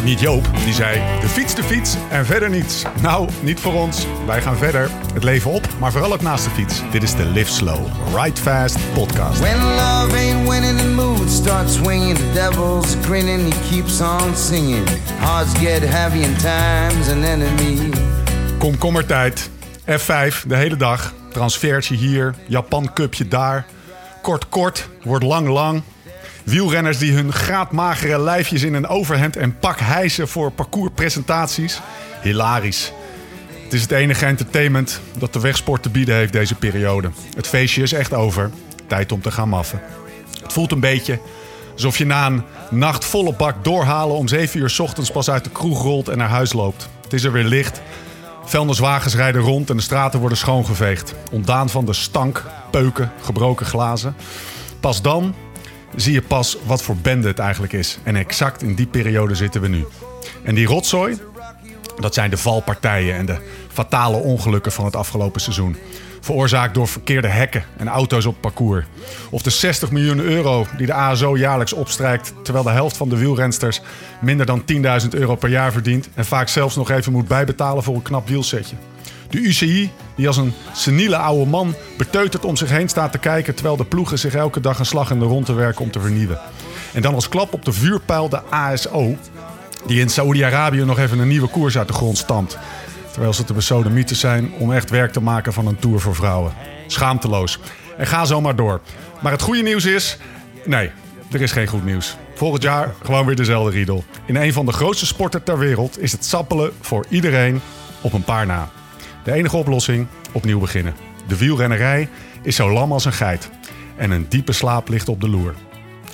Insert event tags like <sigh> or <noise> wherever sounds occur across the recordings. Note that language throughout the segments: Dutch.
het niet Joop die zei: de fiets, de fiets en verder niets. Nou, niet voor ons. Wij gaan verder. Het leven op, maar vooral ook naast de fiets. Dit is de Live Slow, Ride Fast podcast. When love ain't winning, the mood starts swinging. The devil's grinning, he keeps on singing. Hearts get heavy in time's an enemy. Komkommertijd. F5 de hele dag. Transfertje hier, Japan Cupje daar. Kort kort, wordt lang lang. Wielrenners die hun graadmagere lijfjes in een overhemd en pak hijsen voor parcourspresentaties. Hilarisch. Het is het enige entertainment dat de wegsport te bieden heeft deze periode. Het feestje is echt over. Tijd om te gaan maffen. Het voelt een beetje alsof je na een nacht volle bak doorhalen om 7 uur ochtends pas uit de kroeg rolt en naar huis loopt. Het is er weer licht. Vuilniswagens rijden rond en de straten worden schoongeveegd. Ontdaan van de stank, peuken, gebroken glazen. Pas dan zie je pas wat voor bende het eigenlijk is. En exact in die periode zitten we nu. En die rotzooi, dat zijn de valpartijen en de fatale ongelukken van het afgelopen seizoen. Veroorzaakt door verkeerde hekken en auto's op parcours. Of de 60 miljoen euro die de ASO jaarlijks opstrijkt... terwijl de helft van de wielrensters minder dan 10.000 euro per jaar verdient... en vaak zelfs nog even moet bijbetalen voor een knap wielsetje. De UCI, die als een seniele oude man beteuterd om zich heen staat te kijken... terwijl de ploegen zich elke dag een slag in de rond te werken om te vernieuwen. En dan als klap op de vuurpijl de ASO... die in Saoedi-Arabië nog even een nieuwe koers uit de grond stampt. Terwijl ze te besodemieten zijn om echt werk te maken van een tour voor vrouwen. Schaamteloos. En ga zo maar door. Maar het goede nieuws is... Nee, er is geen goed nieuws. Volgend jaar gewoon weer dezelfde riedel. In een van de grootste sporten ter wereld is het sappelen voor iedereen op een paar na. De enige oplossing, opnieuw beginnen. De wielrennerij is zo lam als een geit. En een diepe slaap ligt op de loer.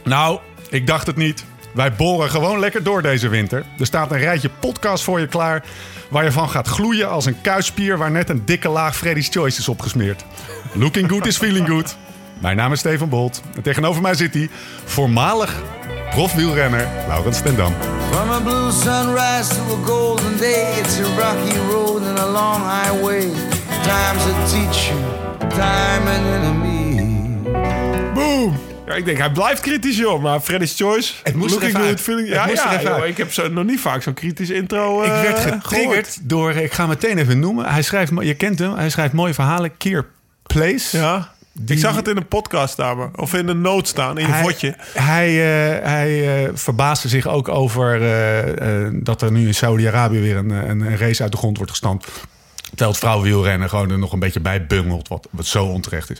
Nou, ik dacht het niet. Wij boren gewoon lekker door deze winter. Er staat een rijtje podcast voor je klaar... waar je van gaat gloeien als een kuisspier... waar net een dikke laag Freddy's Choice is opgesmeerd. Looking good is feeling good. Mijn naam is Steven Bolt. En tegenover mij zit hij, voormalig profwielrenner Laurens ten Dam. From a blue sunrise to a golden day, it's a rocky road and a long highway. Time's a teacher, time an enemy. Boom! Ja, ik denk, hij blijft kritisch, joh. Maar Freddy's Choice... Het moest er looking even good, uit. feeling... Ja, moest ja, joh, ik heb zo, nog niet vaak zo'n kritisch intro Ik eh, werd gehoord. getriggerd door, ik ga hem meteen even noemen. Hij schrijft, je kent hem, hij schrijft mooie verhalen. Keer Place. Ja. Die- Ik zag het in een podcast staan, of in een noot staan, in je hij, vodje. Hij, eh, hij eh, verbaasde zich ook over eh, dat er nu in Saudi-Arabië weer een, een, een race uit de grond wordt gestampt. Terwijl het vrouwenwielrennen gewoon er nog een beetje bij bungelt, wat, wat zo onterecht is.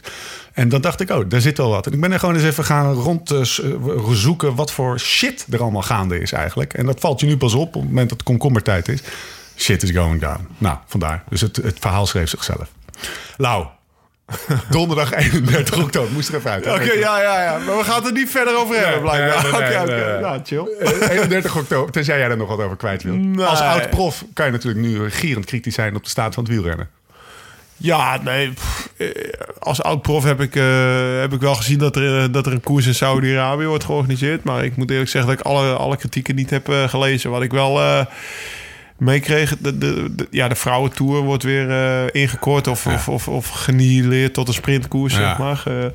En dan dacht ik, oh, daar zit wel wat. En ik ben er gewoon eens even gaan rondzoeken wat voor shit er allemaal gaande is eigenlijk. En dat valt je nu pas op op het moment dat het komkommertijd is. Shit is going down. Nou, vandaar. Dus het, het verhaal schreef zichzelf. Lau, <laughs> donderdag 31 oktober. Moest er even uit. Oké, ja, ja, ja. Maar we gaan het er niet verder over hebben, blijkbaar. nee, Oké, nee. Nou, chill. Eh, 31 oktober, tenzij jij er nog wat over kwijt wil. Als oud-prof kan je natuurlijk nu gierend kritisch zijn op de staat van het wielrennen. Ja, nee. pff, eh, als oud-prof heb, ik, eh, heb ik wel gezien dat er, eh, dat er een koers in Saudi-Arabië wordt georganiseerd. Maar ik moet eerlijk zeggen dat ik alle, alle kritieken niet heb eh, gelezen. Wat ik wel eh, meekreeg, de, de, de- ja, de vrouwentour wordt weer eh, ingekort of, of, of, of genieilleerd tot een sprintkoers, Ja. zeg maar. Eh,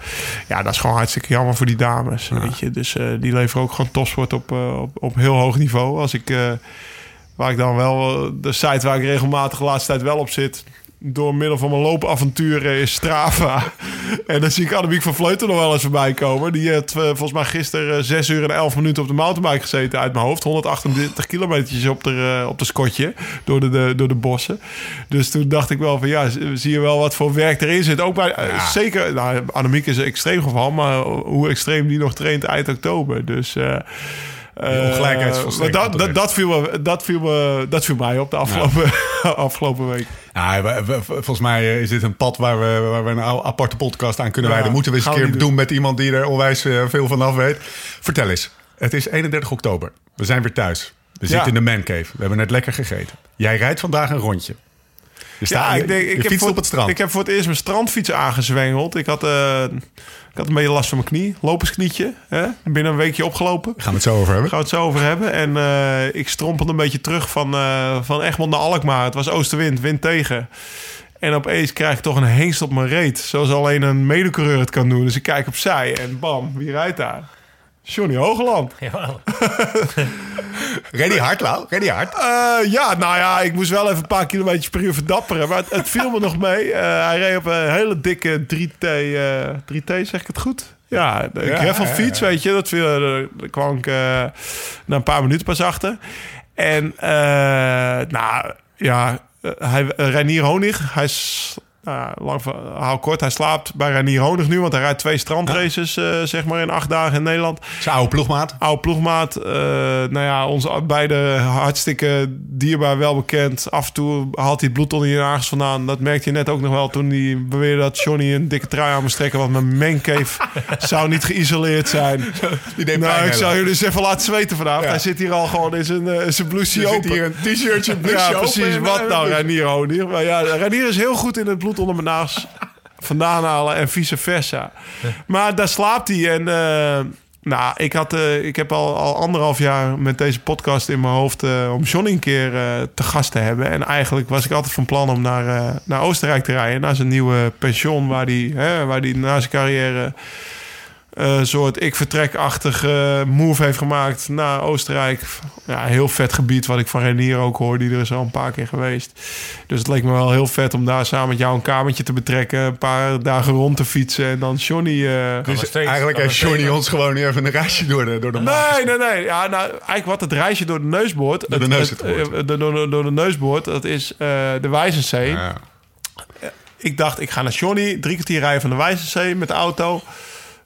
ja, dat is gewoon hartstikke jammer voor die dames, weet je. Dus eh, die leveren ook gewoon topsport op, op, op heel hoog niveau. Als ik... Waar ik dan wel, de site waar ik regelmatig de laatste tijd wel op zit, door middel van mijn loopavonturen is Strava. en dan zie ik Annemiek van Vleuten nog wel eens voorbij komen. Die heeft eh, volgens mij gisteren eh, 6 uur en 11 minuten op de mountainbike gezeten uit mijn hoofd. 138 kilometertjes op de, eh, op de skotje door de, de, door de bossen. Dus toen dacht ik wel van ja, zie je wel wat voor werk erin zit. Ook bij, eh, zeker, nou, Annemiek is een extreem geval, maar hoe extreem die nog traint eind oktober. Dus... eh eh, maar dat, dat, dat, viel me, dat, viel me, dat viel mij op de afgelopen, <laughs> afgelopen week. Ja, we- we- volgens mij eh, is dit een pad waar we, waar we een aparte podcast aan kunnen Ja, wijden. Moeten we eens een keer doen met iemand die er onwijs eh, veel van af weet. Vertel eens. Het is 31 oktober. We zijn weer thuis. We zitten in de mancave. We hebben net lekker gegeten. Jij rijdt vandaag een rondje. Je, staat, je, je heb voor, op het strand. Ik heb voor het eerst mijn strandfiets aangezwengeld. Ik had, eh, ik had een beetje last van mijn knie. Lopersknietje. Hè? Binnen een weekje opgelopen. Gaan we het zo over hebben. Gaan we het zo over hebben. En eh, ik strompelde een beetje terug van, eh, van Egmond naar Alkmaar. Het was oostenwind, wind tegen. En opeens krijg ik toch een hengst op mijn reet. Zoals alleen een medecoureur het kan doen. Dus ik kijk opzij en bam, wie rijdt daar? Johnny Hoogland. <laughs> Jawel. <laughs> Ready hard, Lau? Ready hard? Eh, ja, nou ja, ik moest wel even een paar kilometers per uur verdapperen. Maar het, het viel me <laughs> nog mee. Eh, hij reed op een hele dikke 3T. eh 3T, zeg ik het goed? Ja, de Ja, ja, ja. weet je. Dat viel, eh, daar kwam ik eh, na een paar minuten pas achter. En, eh, nou, ja, eh, hij, eh, Reinier Honig, hij is... Nou, lang verhaal kort, hij slaapt bij Reinier Honig nu, want hij rijdt twee strandraces, eh, zeg maar, in acht dagen in Nederland Zijn oude ploegmaat. oude ploegmaat. eh, nou ja, onze beide hartstikke dierbaar wel bekend. Af en toe haalt hij het bloed onder je nagels vandaan. Dat merkte je net ook nog wel toen hij beweerde dat Johnny een dikke trui aan moest trekken. Want mijn mancave <laughs> zou niet geïsoleerd zijn. Die deed nou, ik zou jullie eens even laten zweten vanavond. Ja. Hij zit hier al gewoon in zijn, in zijn blouseje Er zit open. hier een t-shirtje, blouseje Ja, open precies. en- Wat nou, Renier Honig? Maar ja, Renier is heel goed in het bloed onder mijn nagels vandaan halen en vice versa. Maar daar slaapt hij. En eh, nou, ik, had, eh, ik heb al, al anderhalf jaar met deze podcast in mijn hoofd eh, om Johnny een keer te gast te hebben. En eigenlijk was ik altijd van plan om naar, naar Oostenrijk te rijden. Naar zijn nieuwe pension, waar hij hè, waar die na zijn carrière eh, een soort ik vertrek-achtig eh, move heeft gemaakt naar Oostenrijk. Ja, heel vet gebied wat ik van Renier ook hoor. Die er is al een paar keer geweest. Dus het leek me wel heel vet om daar samen met jou een kamertje te betrekken. Een paar dagen rond te fietsen. En dan Johnny... eh, Dus steeds- eigenlijk heeft Johnny ons gewoon nu even een reisje door de, door de Nee, nee, nee. Ja, nou, eigenlijk wat het reisje door de neusboord... Door de het- neus het- het hoort. eh, de- door, de- door de neusboord, dat is eh, de Wijzenzee. Ja. Ik dacht, ik ga naar Johnny, drie kwartier rijden van de Wijzenzee met de auto.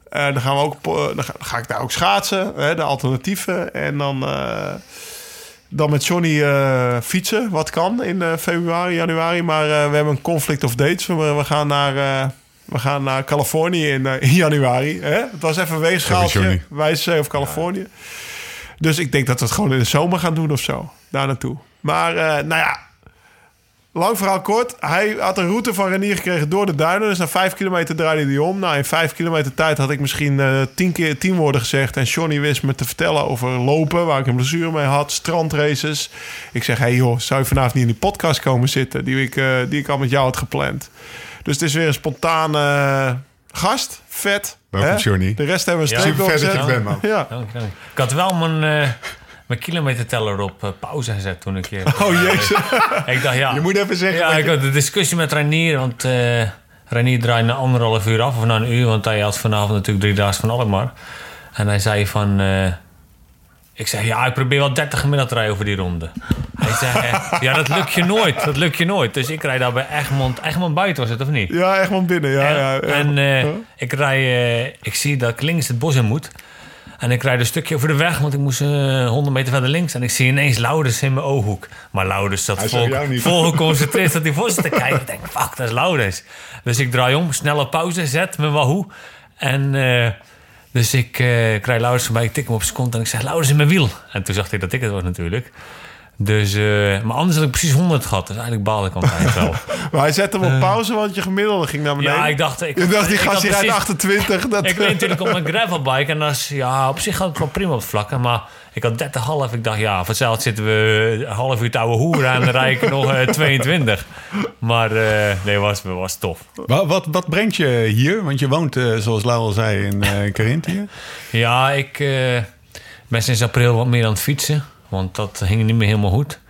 Eh, dan gaan we ook, po- dan ga, dan ga ik daar ook schaatsen, hè, de alternatieven. En dan, eh, dan met Johnny eh, fietsen, wat kan in eh, februari, januari. Maar eh, we hebben een conflict of dates. We, we gaan naar... eh, we gaan naar Californië in, eh, in januari. Hè? Het was even een weegschaaltje. Wijzenzee of Californië. Dus ik denk dat we het gewoon in de zomer gaan doen of zo. Daar naartoe. Maar eh, nou ja, Lang verhaal kort. Hij had een route van Renier gekregen door de duinen. Dus na vijf kilometer draaide hij om. Nou, in vijf kilometer tijd had ik misschien eh, tien keer tien woorden gezegd. En Johnny wist me te vertellen over lopen, waar ik een blessure mee had. Strandraces. Ik zeg, hey joh, zou je vanavond niet in die podcast komen zitten? Die ik, eh, die ik al met jou had gepland. Dus het is weer een spontane eh, gast. Vet. Welkom, hè? Johnny. De rest hebben we een Ja, streep Super vet dat je doorgezet. er bent, man. Ja. Ik had wel mijn, eh, mijn kilometerteller op eh, pauze gezet toen ik hier... <laughs> Oh jezus. <laughs> Ik dacht, ja... Je moet even zeggen... Ja, ik je- had de discussie met Reinier, want eh Reinier draaide na anderhalf uur af, of na een uur, want hij had vanavond natuurlijk drie dagen van Alkmaar. En hij zei van, eh, ik zei, ja, ik probeer wel 30 gemiddeld te rijden over die ronde. Hij zei, eh, <laughs> ja, dat lukt je nooit, dat lukt je nooit. Dus ik rijd daar bij Egmond, Egmond buiten was het, of niet? Ja, echt man binnen. Ja, ja, ja. En eh, ik rij, eh, ik zie dat ik links het bos in moet. En ik rijd een stukje over de weg, want ik moest eh 100 meter verder links. En ik zie ineens Laurens in mijn ooghoek. Maar Laurens zat vol, geconcentreerd dat hij <laughs> voor zit te kijken. Ik denk, fuck, dat is Laurens. Dus ik draai om, snelle pauze, zet mijn wahoo. En eh, dus ik, eh ik rijd Laurens voorbij, ik tik hem op zijn kont en ik zeg, Laurens in mijn wiel. En toen zag hij dat ik het was natuurlijk. Dus, eh, maar anders had ik precies 100 gehad. Dus eigenlijk baalde ik al een wel. Maar hij zette hem op pauze, want je gemiddelde ging naar beneden. Ja, ik dacht... Ik, Je dacht, die ik gast had rijdt precies- 28. Dat, <laughs> ik reed natuurlijk op mijn gravelbike en dat is, ja, op zich gaat het wel prima op het vlakken. Maar ik had 30,5. Ik dacht, ja, vanzelf zitten we een half uur te ouwe hoeren en dan rijd ik <laughs> nog eh, 22. Maar eh, nee, was, was tof. Wat, wat, wat brengt je hier? Want je woont, eh, zoals Lau al zei, in uh, Carinthië. <laughs> Ja, ik eh, ben sinds april wat meer aan het fietsen. Want dat ging niet meer helemaal goed.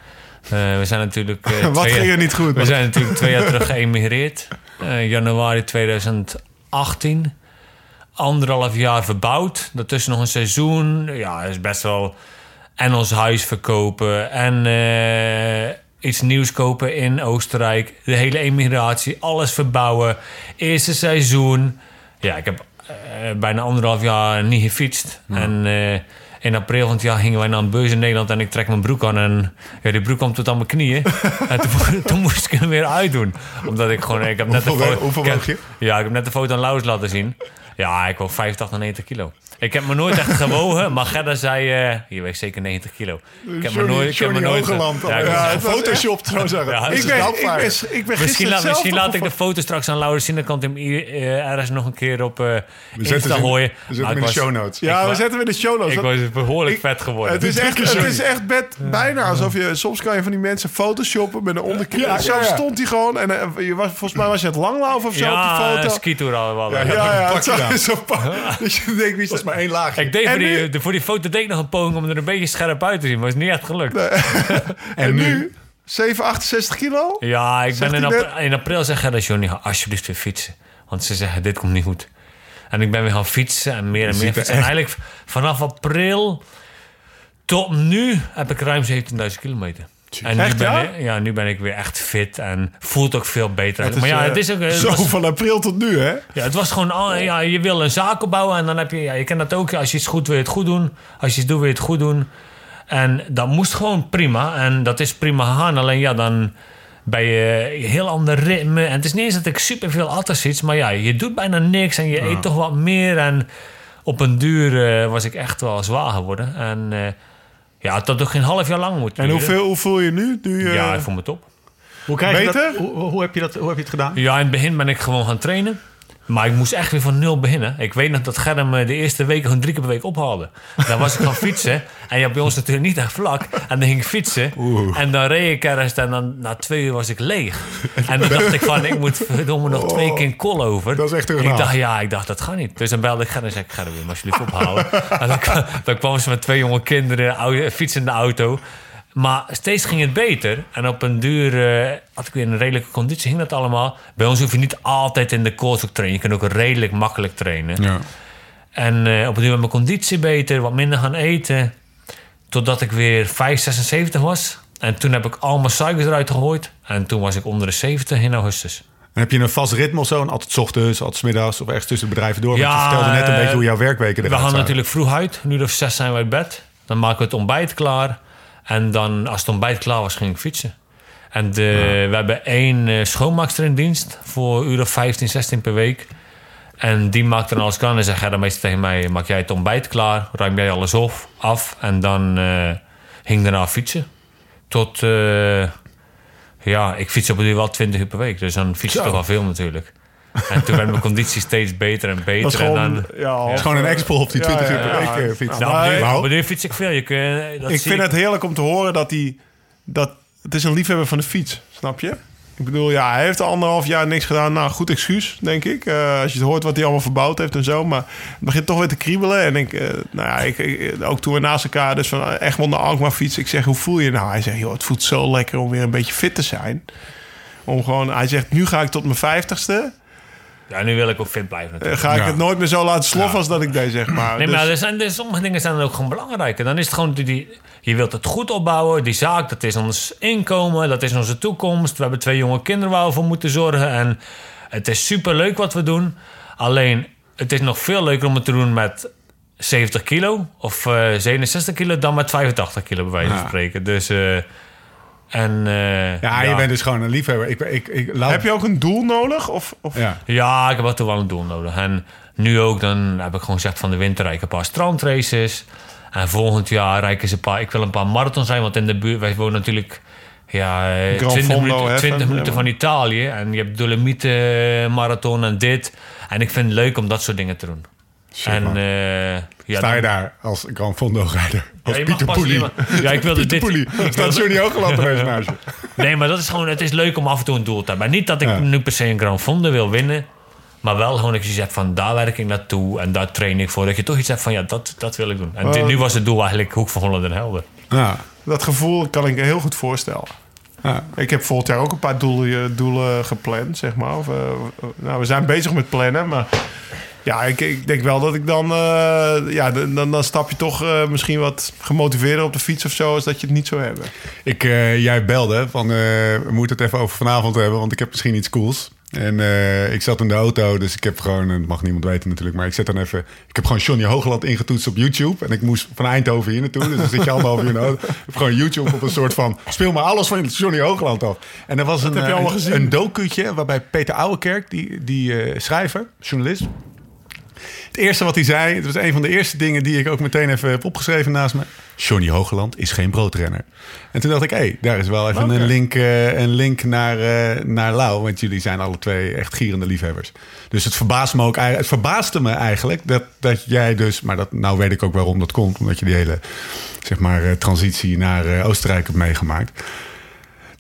Eh, we zijn natuurlijk... eh, <laughs> Wat ging er niet goed? We zijn natuurlijk twee jaar terug geëmigreerd. Eh, januari 2018. Anderhalf jaar verbouwd. Daartussen nog een seizoen. Ja, is best wel... En ons huis verkopen. En iets nieuws kopen in Oostenrijk. De hele emigratie. Alles verbouwen. Eerste seizoen. Ja, ik heb bijna anderhalf jaar niet gefietst. En... in april van het jaar gingen wij naar een beurs in Nederland en ik trek mijn broek aan en ja, die broek kwam tot aan mijn knieën. <laughs> en toen, toen moest ik hem weer uitdoen. Omdat ik gewoon, ik heb net Hoeveel de we- hoeveel ik heb- woog je? Ja, ik heb net de foto aan Laus laten zien. Ja, ik woog 85 90 kilo. Ik heb me nooit echt gewogen, <laughs> maar Gerda zei, eh je weegt zeker 90 kilo. Ik heb me nooit, ik heb me nooit Hogeland. Ja, ik Ja, was- het was Photoshopt, zo zeggen. Ja, ik, ben, ik, ben, ik ben Misschien, gisteren laat, misschien laat ik de foto straks aan Laurens zien. Dan kan ik hem hier, eh, ergens nog een keer op eh zetten Insta gooien. We zetten hem in de show notes. Ja, we zetten hem in de show notes. Ik was behoorlijk ik- vet geworden. Het is echt, het is echt bijna alsof je... Soms kan je van die mensen photoshoppen met een onderkant. Ja, zo ja, ja. stond hij gewoon. En je was, volgens mij was je het langlaufen of zo op ja, die een foto. skitour al wel. Ja, Ja, ja, Pak zo pa- Dus je denkt, wie? Maar één laagje. Ik deed voor die, nu- voor die foto deed ik nog een poging om er een beetje scherp uit te zien. Maar het is niet echt gelukt. <laughs> En nu? 7, 68 kilo? Ja, ik ben in, april, in april zeggen dat Johnny, ga alsjeblieft weer fietsen. Want ze zeggen, dit komt niet goed. En ik ben weer gaan fietsen en meer en meer er fietsen. En eigenlijk vanaf april tot nu heb ik ruim 17.000 kilometer. En nu ben, ja? ik, ja, nu ben ik weer echt fit en voelt ook veel beter. Het maar ja, eh, het is ook... Het, zo was, van april tot nu, hè? ja, het was gewoon... al- Ja, je wil een zaak opbouwen en dan heb je... Ja, je kent dat ook. Als je iets goed wil je het goed doen. Als je iets doet wil je het goed doen. En dat moest gewoon prima. En dat is prima gegaan. Alleen ja, dan ben je heel ander ritme. En het is niet eens dat ik superveel altijd zit. Maar ja, je doet bijna niks en je eet toch wat meer. En op een duur eh, was ik echt wel zwaar geworden. En eh, ja, het had toch geen half jaar lang moeten En duren. hoeveel, hoe voel je nu? nu Ja, ik voel me top. Hoe, krijg je Beter? dat, hoe, hoe, heb je dat, hoe heb je het gedaan? Ja, in het begin ben ik gewoon gaan trainen. Maar ik moest echt weer van nul beginnen. Ik weet nog dat Germ eh, de eerste week gewoon drie keer per week ophaalde. Dan was ik gaan fietsen. <laughs> En je hebt bij ons natuurlijk niet echt vlak. En dan ging ik fietsen. En dan reed ik ergens. En dan na twee uur was ik leeg. <laughs> En dan dacht ik van, ik moet verdomme nog twee keer een kol over. Dat is echt een Ik dacht, ja, ik dacht, dat gaat niet. Dus dan belde ik Germ en zei ik, Germ, alsjeblieft ophalen? <laughs> en dan, kwam- dan kwamen ze met twee jonge kinderen, oude, fietsende auto. Maar steeds ging het beter. En op een duur eh, had ik weer een redelijke conditie. Ging dat allemaal. Bij ons hoef je niet altijd in de koers te trainen. Je kan ook redelijk makkelijk trainen. Ja. En eh, op een duur werd mijn conditie beter. Wat minder gaan eten. Totdat ik weer 5, 76 was. En toen heb ik al mijn suikers eruit gegooid. En toen was ik onder de 70 in augustus. En heb je een vast ritme of zo? En altijd 's ochtends, altijd 's middags of ergens tussen de bedrijven door? Want Ja, je vertelde net een eh, beetje hoe jouw werkweken We eruit gaan zagen. natuurlijk vroeg uit. Nu of zes zijn we uit bed. Dan maken we het ontbijt klaar. En dan, als het ontbijt klaar was, ging ik fietsen. En de, we hebben één eh, schoonmaakster in dienst voor uur of 15, 16 per week. En die maakt dan alles klaar. En zegt hij dan meestal tegen mij: Maak jij het ontbijt klaar? Ruim jij alles af? af en dan eh ging daarna fietsen. Tot, eh, ja, ik fiets op een duur wel 20 uur per week. Dus dan fiets je Zo. toch wel veel natuurlijk. En toen werd mijn conditie steeds beter en beter. Dat is en gewoon, dan, ja, Het is gewoon een expo op die Ja, 20 ja, uur per week eh, fietsen. Nou, fiets ik veel. Je kun, dat ik zie vind het heerlijk om te horen dat hij... Dat, het is een liefhebber van de fiets, snap je? Ik bedoel, ja, hij heeft anderhalf jaar niks gedaan. Nou, goed excuus, denk ik. Eh, als je het hoort wat hij allemaal verbouwd heeft en zo. Maar het begint toch weer te kriebelen. En ik, eh, nou ja, ik, ik- ook toen we naast elkaar dus van Egmond naar Alkmaar fietsen. Ik zeg, hoe voel je je nou? Hij zegt, joh, het voelt zo lekker om weer een beetje fit te zijn. Om gewoon, hij zegt, nu ga ik tot mijn vijftigste. Ja, nu wil ik ook fit blijven natuurlijk. ga ik Ja. het nooit meer zo laten sloffen als dat ik deed, zeg maar. Nee, Dus- maar er zijn, er, sommige dingen zijn ook gewoon belangrijker. Dan is het gewoon, die, die, je wilt het goed opbouwen. Die zaak, dat is ons inkomen, dat is onze toekomst. We hebben twee jonge kinderen waar we voor moeten zorgen. En het is super leuk wat we doen. Alleen, het is nog veel leuker om het te doen met 70 kilo of eh 67 kilo dan met 85 kilo, bij wijze van Ja. spreken. Dus, eh, en, eh, Ja, je bent dus gewoon een liefhebber. Ik, ik, ik, Heb je ook een doel nodig? Of, of... Ja. Ja, ik heb toch wel een doel nodig. En nu ook, dan heb ik gewoon gezegd van de winter rijd ik een paar strandraces. En volgend jaar rijd ik eens een paar... Ik wil een paar marathons zijn, want in de buurt... Wij wonen natuurlijk... Ja, eh, Gran 20 Fondo, minuten, hè, 20 van- minuten van Italië. En je hebt Dolomieten marathon en dit. En ik vind het leuk om dat soort dingen te doen. Shit, en eh, ja, Sta je dan- daar als Gran Fondo-rijder? Als Ja, je mag Pieter Poelie. Ja, ik wilde Pieter dit... Poelie. ik Staat Johnny Hoogland er naast je. Nee, maar dat is gewoon, het is leuk om af en toe een doel te hebben. En niet dat ik Ja. nu per se een Grand Fonde wil winnen. Maar wel gewoon dat je zegt van daar werk ik naartoe en daar train ik voor. Dat je toch iets hebt van ja, dat, dat wil ik doen. En dit- Oh. nu was het doel eigenlijk Hoek van Holland en Helden. Ja. Dat gevoel kan ik me heel goed voorstellen. Ja. Ik heb volgend jaar ook een paar doelen, doelen gepland, zeg maar. Of, eh, nou, we zijn bezig met plannen, maar ja, ik, ik denk wel dat ik dan, eh, ja, dan, dan stap je toch eh, misschien wat gemotiveerder op de fiets of zo, als dat je het niet zou hebben. Ik, eh, jij belde van, eh, we moeten het even over vanavond hebben, want ik heb misschien iets cools. En eh, ik zat in de auto, dus ik heb gewoon, en dat mag niemand weten natuurlijk, maar ik zet dan even, ik heb gewoon Johnny Hoogland ingetoetst op YouTube. En ik moest van Eindhoven hier naartoe, dus dan zit je anderhalf uur in de auto. Ik heb gewoon YouTube op een soort van, speel maar alles van Johnny Hoogland af. En er was een, heb je allemaal een, een docutje waarbij Peter Ouwekerk, die, die eh, schrijver, journalist, het eerste wat hij zei, het was een van de eerste dingen die ik ook meteen even heb opgeschreven naast me. Johnny Hoogland is geen broodrenner. En toen dacht ik, hé, hey, daar is wel even een link, eh, een link naar, eh, naar Lau. Want jullie zijn alle twee echt gierende liefhebbers. Dus het verbaast me ook, het verbaasde me eigenlijk dat, dat jij dus, maar dat, nou weet ik ook waarom dat komt. Omdat je die hele, zeg maar, eh, transitie naar Oostenrijk hebt meegemaakt.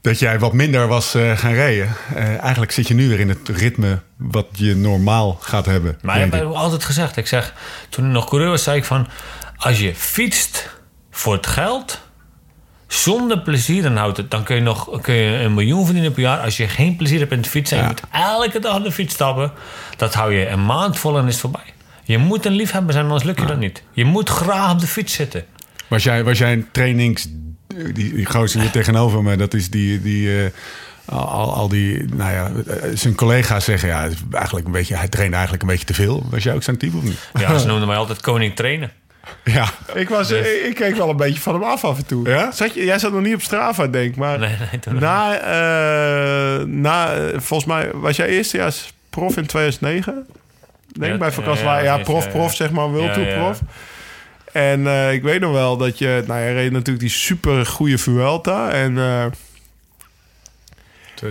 Dat jij wat minder was eh, gaan rijden. Eh, eigenlijk zit je nu weer in het ritme wat je normaal gaat hebben. Maar ik heb altijd gezegd, ik zeg, toen ik nog coureur was, zei ik van, als je fietst voor het geld, zonder plezier, dan houdt het, dan kun je nog kun je een miljoen verdienen per jaar. Als je geen plezier hebt in het fietsen en je moet elke dag op de fiets stappen, dat hou je een maand vol en is voorbij. Je moet een liefhebber zijn, anders lukt je dat niet. Je moet graag op de fiets zitten. Was jij, was jij een trainings... Die, die gozer hier tegenover me, dat is die... die eh, al, al die, nou ja, eh, zijn collega's zeggen ja, eigenlijk een beetje, hij trainde eigenlijk een beetje te veel. Was jij ook zo'n type of niet? Ja, ze noemden mij altijd koning trainen. Ja, Ik, was, ik, ik keek wel een beetje van hem af af en toe. Ja? Zat je, jij zat nog niet op Strava, denk ik. Maar Nee, nee, na, eh, na, volgens mij was jij eerstejaars prof in 2009. Denk Ja, bij vakantie. ja, Ja, prof, ja. prof, zeg maar, World Ja, Tour ja. prof. En eh, ik weet nog wel dat je, nou, je reed natuurlijk die super goede Vuelta. En, eh,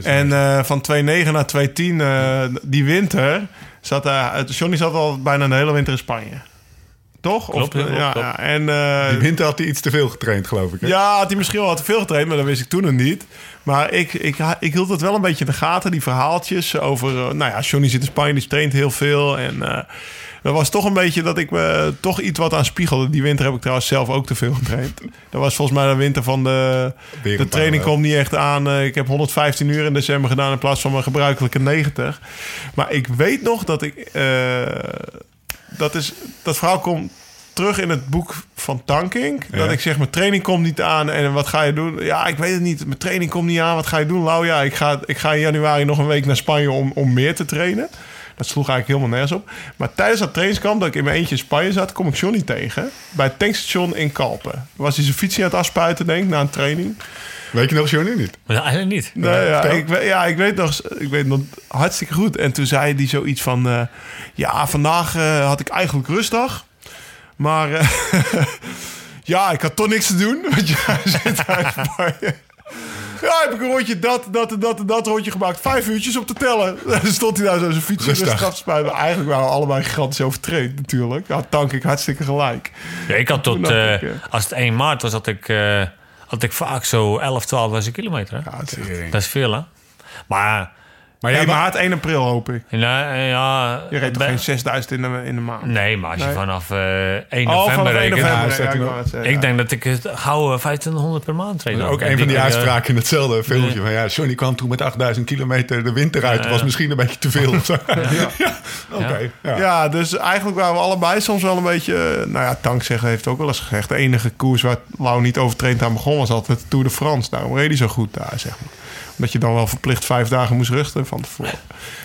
en eh, van 2.9 naar 2.10, eh, die winter, zat hij, Johnny zat al bijna de hele winter in Spanje. Toch? Klopt, of, klopt, ja, klopt. ja. En, eh, die winter had hij iets te veel getraind, geloof ik. Hè? ja, had hij misschien wel te veel getraind, maar dat wist ik toen nog niet. Maar ik, ik, ik hield het wel een beetje in de gaten, die verhaaltjes over... nou ja, Johnny zit in Spanje, die traint heel veel. En dat was toch een beetje dat ik me toch iets wat aan spiegelde. Die winter heb ik trouwens zelf ook te veel getraind. Dat was volgens mij de winter van de... De training komt niet echt aan. Eh, Ik heb 115 uur in december gedaan in plaats van mijn gebruikelijke 90. Maar ik weet nog dat ik... eh, dat, is, dat verhaal komt terug in het boek van Tanking. Dat ik zeg, mijn training komt niet aan. En wat ga je doen? Ja, ik weet het niet. Mijn training komt niet aan. Wat ga je doen, Lau? Ja, ik ga, ik ga in januari nog een week naar Spanje om, om meer te trainen. Dat sloeg eigenlijk helemaal nergens op. Maar tijdens dat trainingskamp, dat ik in mijn eentje in Spanje zat... kom ik Johnny tegen bij het tankstation in Kalpen. Was hij zijn fietsje aan het afspuiten, denk ik, na een training. Weet je nog, Johnny, niet? Maar eigenlijk niet. Nee, ja, ik, weet- ja, ik weet nog, ik weet nog hartstikke goed. En toen zei hij zoiets van... eh, ja, vandaag eh, had ik eigenlijk rustdag. Maar eh, <laughs> ja, ik had toch niks te doen. <laughs> Want ja, zit uit Spanje. Ja, heb ik een rondje dat, dat en dat en dat rondje gemaakt. Vijf uurtjes op te tellen. <laughs> Dan stond hij daar zo zijn fietsje Rustig. af te spuiten. Eigenlijk waren we allebei gigantisch overtraind natuurlijk. Ja, dank ik hartstikke gelijk. Ja, ik had tot, eh, ik, eh, als het 1 maart was, had ik, eh, had ik vaak zo 11, 12.000 kilometer. Hè? Ja, het is Dat is veel, hè? Maar, Maar Ja, jij maar wa- maart 1 april hoop ik. nou, eh, ja... Je reed toch ben- geen 6000 in de, in de maand? Nee, maar als je Nee. vanaf eh 1 Oh, november vanaf 1 rekent... Ja, Ja, ik denk dat ik het gauw eh, 2500 per maand train. ook een van die uitspraken in hetzelfde filmpje. Van, ja, Johnny kwam toen met 8000 kilometer de winter uit. Dat was misschien een beetje te veel. <laughs> of zo. <laughs> ja. Oké. ja. Ja, dus eigenlijk waren we allebei soms wel een beetje... eh, Nou ja, Tank zeggen heeft ook wel eens gezegd... de enige koers waar Lau niet overtraind aan begon... was altijd de Tour de France. Daarom reed hij zo goed daar, zeg maar. Omdat je dan wel verplicht vijf dagen moest rusten van tevoren.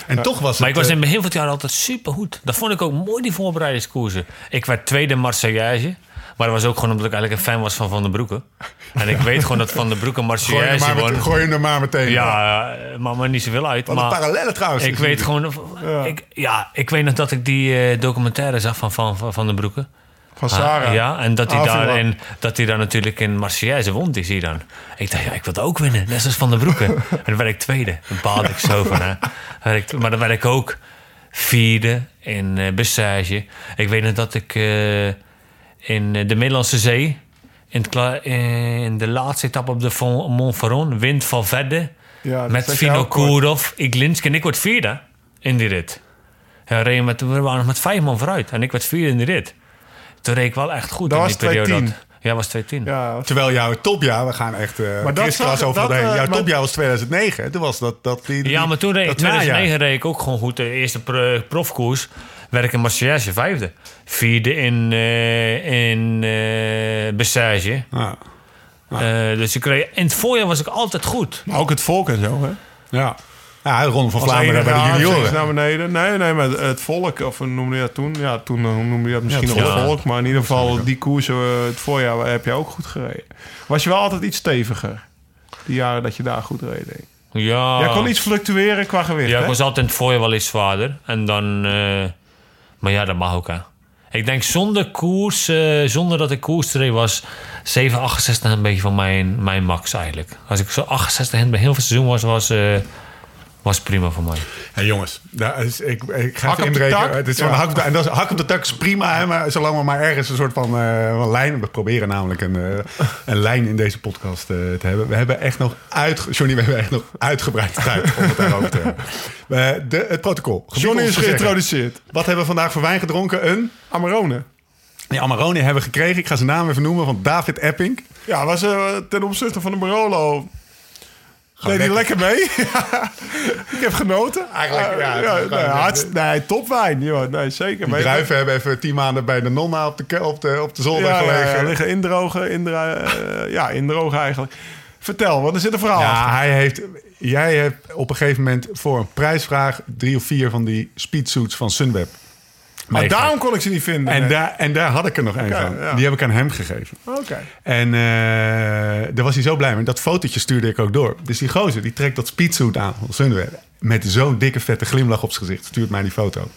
En toch was het... Maar ik was eh, in het begin van het jaar altijd super goed. Dat vond ik ook mooi, die voorbereidingskoersen. Ik werd tweede Marseillaise. Maar dat was ook gewoon omdat ik eigenlijk een fan was van Van den Broeke. En ik weet gewoon dat Van den Broeke gooi, hem Marseillaise maar gooi hem er maar meteen. Ja, eh, maakt me niet zoveel uit. Wat Maar parallellen trouwens. ik weet gewoon... Ik, ja, ik weet nog dat ik die eh, documentaire zag van Van, van, van den Broeke. Van Sarah. Ah, ja, en dat hij, daarin, dat hij daar natuurlijk in Marseillaise won, die zie dan. Ik dacht, ja, ik wil ook winnen, net zoals Van der Broeke. <laughs> en dan werd ik tweede. Dan baalde ik zo van, hè. Maar dan werd ik ook vierde in eh Bessage. Ik weet nog dat ik eh, in eh, de Middellandse Zee... In, in de laatste etappe op de Mont Faron, wind van Vedde... Ja, met kort. Kourov, Iglinski. En ik word vierde in die rit. Ja, met, we waren nog met vijf man vooruit. En ik werd vierde in die rit. Toen reed ik wel echt goed Dat in die periode. 2:10. dat- Ja, was 210. Ja, Terwijl jouw topjaar, we gaan echt uh, Maar dat zag- over dat, eh, Jouw maar- topjaar was 2009. Toen was dat... dat die, Ja, maar toen reed ik dat najaar. 2009 reed ik ook gewoon goed. De eerste pro- profkoers werd ik in Marseillaise vijfde. Vierde in, eh in eh Bessage. Ja. Eh, dus ik reed, in het voorjaar was ik altijd goed. maar ook het volk en zo, hè? Ja. Ja, de Ronde van Vlaanderen bij de junioren. naar beneden. Nee, nee, maar het volk, of hoe noemde je dat toen? Ja, toen eh, noemde je dat misschien Ja, nog het het volk. Maar in ieder geval, die koersen, eh, het voorjaar, heb je ook goed gereden. Was je wel altijd iets steviger? Die jaren dat je daar goed reed, denk ik. Ja, Jij kon iets fluctueren qua gewicht, ja hè? ik was altijd in het voorjaar wel iets zwaarder. En dan... eh, maar ja, dat mag ook, hè. Ik denk zonder koers, eh, zonder dat ik koers reed, was 7, 68 een beetje van mijn, mijn max eigenlijk. Als ik zo 68 in het begin van het seizoen was, was, eh, Was prima voor mij. Hey jongens, daar is, ik, ik ga Hak inbreken. tak? Het is Ja. hak op de, en dat is, hak op de tak is prima, hè, maar zolang we maar ergens een soort van, eh, lijn... We proberen namelijk een, eh, een lijn in deze podcast eh, te hebben. We hebben echt nog uit, Johnny, we hebben echt nog uitgebreid tijd om het daarover te hebben. De, het protocol. Gebied Johnny is geïntroduceerd. Wat hebben we vandaag voor wijn gedronken? Een... Amarone. Die Amarone hebben we gekregen. Ik ga zijn naam even noemen. Van David Epping. Ja, was ten opzichte van de Barolo. Deed hij lekker mee? <laughs> ik heb genoten. Eigenlijk, Eh, ja, het ja, nee, hartst- nee, topwijn. Joh. Nee, zeker. Die druiven hebben even tien maanden bij de nonna op de, op de, op de zolder ja, gelegen. ja, liggen indrogen. Indra eh, ja, indrogen eigenlijk. Vertel, want er zit een verhaal achter. Ja, hij heeft, jij hebt op een gegeven moment voor een prijsvraag drie of vier van die speedsuits van Sunweb. Maar daarom kon ik ze niet vinden. en, Nee. daar, en daar had ik er nog één Oké, van. ja. Die heb ik aan hem gegeven. Oké. En eh, daar was hij zo blij mee. Dat fotootje stuurde ik ook door. Dus die gozer die trekt dat speedsuit aan van Sunweb. Met zo'n dikke vette glimlach op zijn gezicht. Stuurt mij die foto.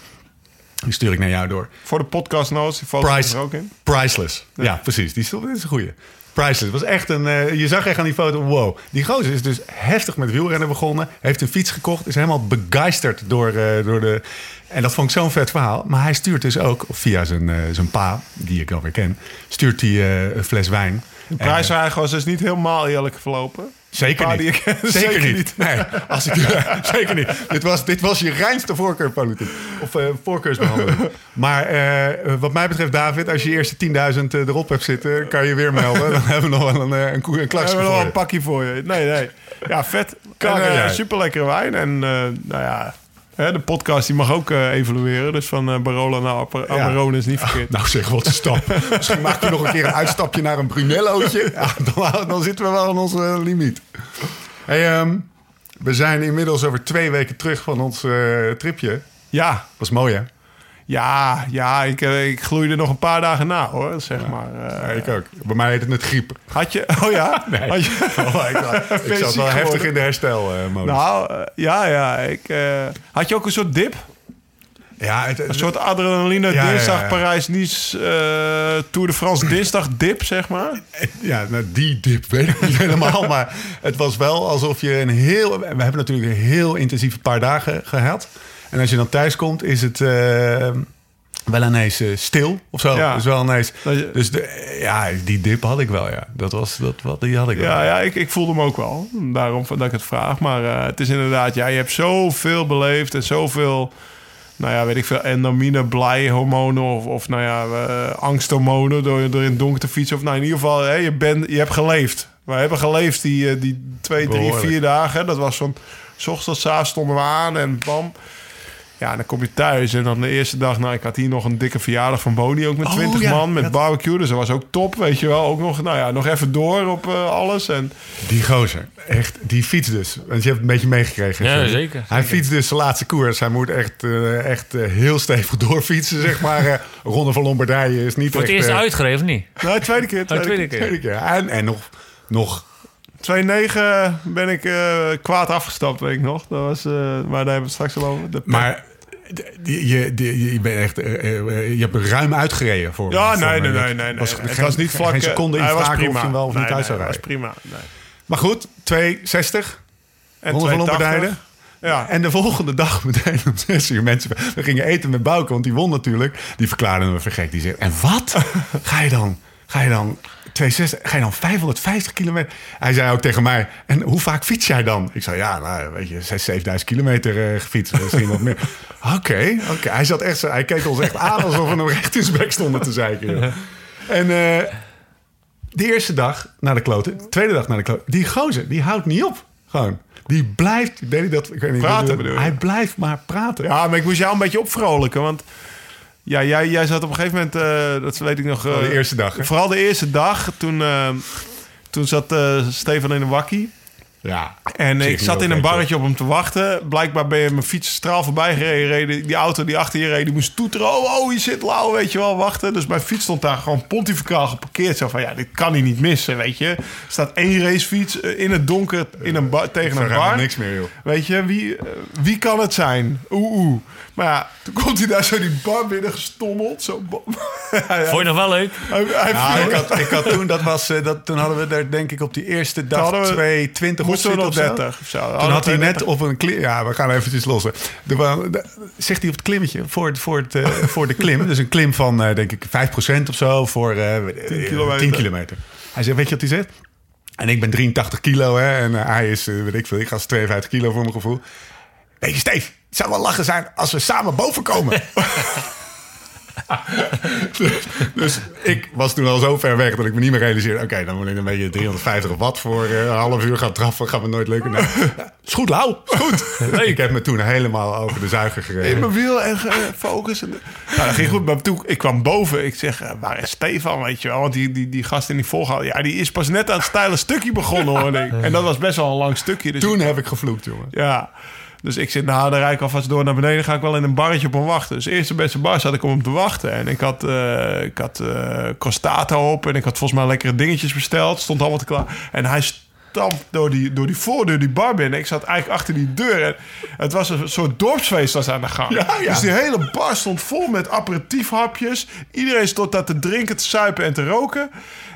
Die stuur ik naar jou door. Voor de podcast notes, die foto Price, er ook in. Priceless. Ja, precies. Die is een goeie. Priceless. Was echt een, eh, je zag echt aan die foto, wow. Die gozer is dus heftig met wielrennen begonnen. Heeft een fiets gekocht. Is helemaal begeisterd door, eh, door de... En dat vond ik zo'n vet verhaal. Maar hij stuurt dus ook, via zijn, eh, zijn pa, die ik alweer ken... stuurt hij een fles wijn. De prijsvraag was dus niet helemaal eerlijk verlopen. Zeker niet. ik <laughs> zeker, zeker niet. Nee, <laughs> als ik, <laughs> zeker niet. Dit was, dit was je reinste voorkeurpolitiek. Of eh, voorkeursbehandeling. Maar eh, wat mij betreft, David, als je eerste 10.000 erop hebt zitten, kan je weer melden. Dan hebben we nog wel een, eh, een, een hebben nog voor je. een pakje voor je. Nee, nee. Ja, vet. Kanker, En, eh, super lekkere wijn. En eh, nou ja, hè, de podcast die mag ook eh, evolueren. Dus van eh Barolo naar Amarone is niet verkeerd. Nou zeg, wat een stap. <laughs> Misschien maak je nog een keer een uitstapje naar een Brunellootje. <laughs> Ja, <laughs> dan, dan zitten we wel aan onze eh, limiet. Hey, ehm, we zijn inmiddels over twee weken terug van ons tripje. Ja, Was mooi, hè? Ja, ja ik, eh, ik gloeide nog een paar dagen na hoor, zeg maar. Ja, Eh, ik ook. Bij mij heet het net griep. had je, oh ja? <laughs> Nee. Had je, <laughs> Oh, ik, zat wel heftig in de herstelmodus. nou, eh, ja, ja. Ik, had je ook een soort dip? ja, het, Een soort adrenaline Ja, dinsdag. Parijs-Nice Tour de France dinsdag dip, zeg maar. <laughs> ja, nou, die dip weet ik niet helemaal. Maar het was wel alsof je een heel... We hebben natuurlijk een heel intensieve paar dagen gehad. En als je dan thuis komt, is het... eh, wel ineens eh, stil of zo. Ja. Dus wel ineens. Dus de, ja, die dip had ik wel, ja. Dat was dat, wat die had ik wel. Ja, ja ik, ik voelde hem ook wel. Daarom dat ik het vraag. Maar eh, het is inderdaad, ja, je hebt zoveel beleefd en zoveel, nou ja, weet ik veel, endormine, blijhormonen of, of nou ja, eh, angsthormonen door, door in het donker te fietsen. Of nou, in ieder geval, hè, je, bent, je hebt geleefd. We hebben geleefd die, die twee, drie, Behoorlijk. vier dagen. Dat was van, s ochtends tot 's avonds stonden we aan en bam. Ja, dan kom je thuis en dan de eerste dag, nou, ik had hier nog een dikke verjaardag van Boni, ook met Oh, 20 ja, man, met dat- barbecue. Dus dat was ook top, weet je wel. Ook nog, nou ja, nog even door op eh, alles. En Die gozer, echt, die fiets dus. Want je hebt het een beetje meegekregen. Ja, zeker, Hij fietst dus de laatste koers. Hij moet echt, eh, echt eh, heel stevig <laughs> doorfietsen, zeg maar. Eh, Ronde van Lombardije is niet Voor het echt... eerst eh, uitgegeven, of niet? Nou, tweede keer. Tweede, tweede keer. tweede keer. En, en nog, nog 2-9 ben ik eh, kwaad afgestapt, weet ik nog. Dat was, eh, maar daar hebben we het straks al over. De. Maar je, die- je bent echt, eh, eh, je hebt ruim uitgereden voor ja, nee, nee, nee. nee, het geen, was niet vlak. Geen seconde in vragen of je hem wel of niet nee, uit zou rijden. was prima. Nee. Maar goed, 260. En Ronde van 280. Lombardije. Ja. En de volgende dag <laughs> meteen om 6 uur mensen. We gingen eten met Bouke, want die won natuurlijk. Die verklaarde me vergek. Die zegt: En wat? <laughs> Ga je dan? Ga je dan 260? Ga je dan 550 kilometer? Hij zei ook tegen mij: En hoe vaak fiets jij dan? Ik zei: Ja, nou, weet je, 6.000, 7000 kilometer eh, gefietst. Misschien wat meer. <laughs> Oké, oké. Hij zat echt zo. Hij keek ons echt aan alsof we hem recht in zijn bek stonden te zeiken. joh. En eh, de eerste dag naar de kloten, de tweede dag naar de kloten. Die gozer, die houdt niet op. Gewoon. Die blijft, deed hij dat? Ik weet niet. Praten bedoel je? Hij blijft maar praten. ja, maar ik moest jou een beetje opvrolijken. Want ja, jij, jij zat op een gegeven moment, eh, dat weet ik nog... eh, de eerste dag, hè? Vooral de eerste dag. Toen, eh, toen zat eh, Stefan in een wakkie. Ja. En ik zat in een barretje op hem te wachten. Blijkbaar ben je mijn fiets straal voorbij gereden. Die auto die achter je reed, die moest toeteren. Oh, oh, je zit lauw, weet je wel, wachten. Dus mijn fiets stond daar gewoon pontificaal geparkeerd. Zo van, ja, dit kan hij niet missen, weet je. Er staat één racefiets eh, in het donker in een bar, tegen een bar. niks meer, joh. Weet je, wie, eh, wie kan het zijn? Oeh, oeh. Maar ja, toen komt hij daar zo die bar binnen gestommeld. Zo, <laughs> ja. Vond je nog wel leuk? Hij, hij Ja, viel- ik had, ik had toen, dat was, eh, dat, toen hadden we er denk ik op die eerste dag we- twee 20 Moet moesten we zit nog of zo. 30 of zo. Toen had hij net op een klim... Ja, we gaan eventjes los. hè. Er wa- de- zegt hij op het klimmetje voor, het- voor, het, eh, <laughs> voor de klim. Dus een klim van, eh, denk ik, 5% of zo voor eh, 10 kilometer. kilometer. Hij zegt, weet je wat hij zegt? En ik ben 83 kilo, hè. En hij is, weet ik veel, ik ga 52 kilo voor mijn gevoel. Weet je, Steve, het zou wel lachen zijn als we samen boven komen. <laughs> dus ik was toen al zo ver weg dat ik me niet meer realiseerde... oké, dan moet ik een beetje 350 watt voor eh, een half uur gaan trappen. Gaat me nooit lukken. Nou, <laughs> is goed, Lau. Is goed. <laughs> ik heb me toen helemaal over de zuiger in gereden. mijn wiel en eh, focus. En, nou, dat ging goed. Maar toen ik kwam boven, ik zeg, eh, waar is Stefan, weet je wel? Want die, die, die gast in die volgehouden, ja, die is pas net aan het steile stukje begonnen, hoor. ik. En dat was best wel een lang stukje. Dus Toen heb ik gevloekt, jongen. Ja. Dus ik zit, nou, dan rijd ik alvast door naar beneden. Ga ik wel in een barretje op hem wachten. Dus eerst de beste bar zat ik om hem te wachten. En ik had, eh ik had eh Costato op. En ik had volgens mij lekkere dingetjes besteld. Stond allemaal te klaar. En hij stampt door die, door die voordeur die bar binnen. Ik zat eigenlijk achter die deur. En het was een soort dorpsfeest was aan de gang. Ja, ja. Dus die hele bar stond vol met aperitiefhapjes. Iedereen stond daar te drinken, te suipen en te roken.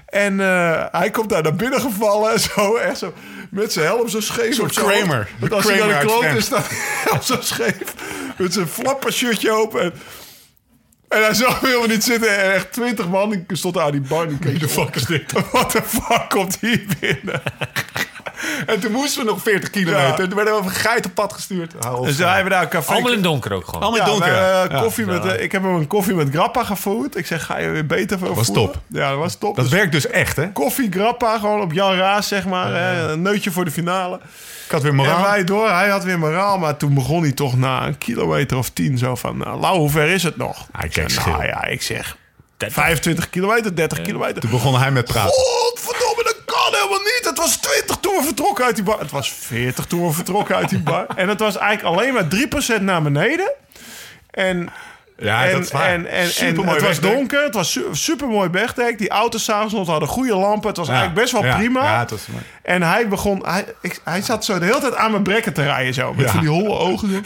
En eh, hij komt daar naar binnen gevallen. en Zo, echt zo. Met zijn helm zo scheef. hoofd. Kramer. Want als hij Kramer aan de kloot is, staat hij helm zo scheef. Met zijn flappershirtje open. En, en hij zag me helemaal niet zitten. En echt twintig man die stond aan die bar. Die keek, de fuck is dit? <laughs> Wat de fuck komt hier binnen? <laughs> En toen moesten we nog 40 kilometer. Ja. Toen werden we over een geitenpad gestuurd. Hou op. Dus wij hebben daar een café. Allemaal in donker ook gewoon. Allemaal Ja, donker. wij, eh, koffie met, eh, ik heb hem een koffie met grappa gevoerd. Ik zeg, ga je weer beter voor was voeren? top. Ja, dat was top. Dat Dus werkt dus echt, hè? koffie, grappa, gewoon op Jan Raas, zeg maar. hè, een neutje voor de finale. Ik had weer En moraal. wij door, hij had weer moraal. Maar toen begon hij toch na een kilometer of tien zo van... Nou, Lau, hoe ver is het nog? Hij Ik zeg, nou ja, ik zeg 25 kilometer, 30 kilometer. Toen begon hij met praten. Godverdomme, Het was 20 toen we vertrokken uit die bar. Het was 40 toen we vertrokken uit die bar. En het was eigenlijk alleen maar 3% naar beneden. En, Ja, en, dat is waar. en, en, en Supermooi het was donker. Het was su super mooi wegdek. Die auto's s'avonds nog hadden goede lampen. Het was Ja, eigenlijk best wel ja, prima. ja, het was mooi. En hij begon... Hij, ik, hij zat zo de hele tijd aan mijn brekken te rijden. Zo, met van die holle ogen. <laughs>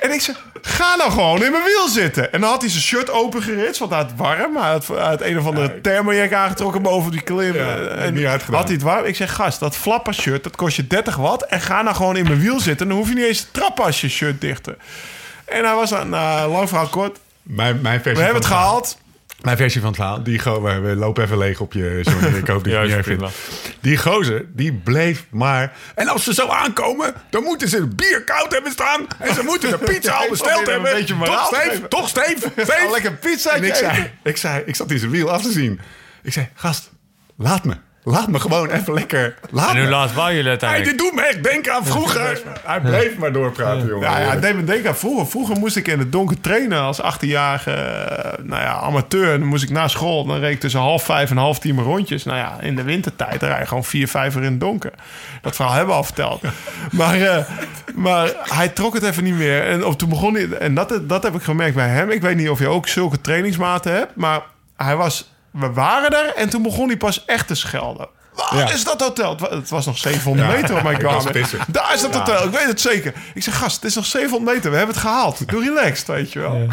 En ik zei, ga nou gewoon in mijn wiel zitten. En dan had hij zijn shirt opengeritst, want hij had het warm. Hij had, hij had een of andere thermojack aangetrokken boven die klim. En niet had hij het warm. Ik zeg, gast, dat flapper shirt, dat kost je 30 watt. En ga nou gewoon in mijn wiel zitten. Dan hoef je niet eens te trappen als je shirt dichter. En hij was aan, nou, lang verhaal kort. Mijn, mijn versie We hebben het gehaald. Mijn versie van het verhaal. Die go we, lopen even leeg op je, Johnny. Ik hoop dat je het <laughs> niet erg vindt. Die gozer, die bleef maar... En als ze zo aankomen, dan moeten ze het bier koud hebben staan. En ze moeten de pizza <laughs> al besteld probeer een hebben. beetje toch, geven. Toch? Steve? <laughs> Een lekker En ik zei, ik zei, ik zat in zijn wiel af te zien. Ik zei, gast, laat me. Laat me gewoon even lekker... Laat En hoe me. laat jullie Hij, uiteindelijk? dit doet me echt denken aan vroeger. Hij bleef maar doorpraten, jongen. Ja, ja, het deed me denken aan vroeger. Vroeger moest ik in het donker trainen als 18-jarige eh, nou ja, amateur. En dan moest ik na school, dan reed ik tussen half vijf en half tien mijn rondjes. Nou ja, in de wintertijd rij je gewoon vier, vijf uur in het donker. Dat verhaal hebben we al verteld. <laughs> Maar, eh, maar hij trok het even niet meer. En op, toen begon hij, en dat, dat heb ik gemerkt bij hem. Ik weet niet of je ook zulke trainingsmaten hebt, maar hij was... We waren er en toen begon hij pas echt te schelden. Waar Ja. is dat hotel? Het wa- Het was nog 700 meter op mijn kamer. Daar is dat hotel, ik weet het zeker. Ik zeg, gast, het is nog 700 meter, we hebben het gehaald. Doe relaxed, weet je wel.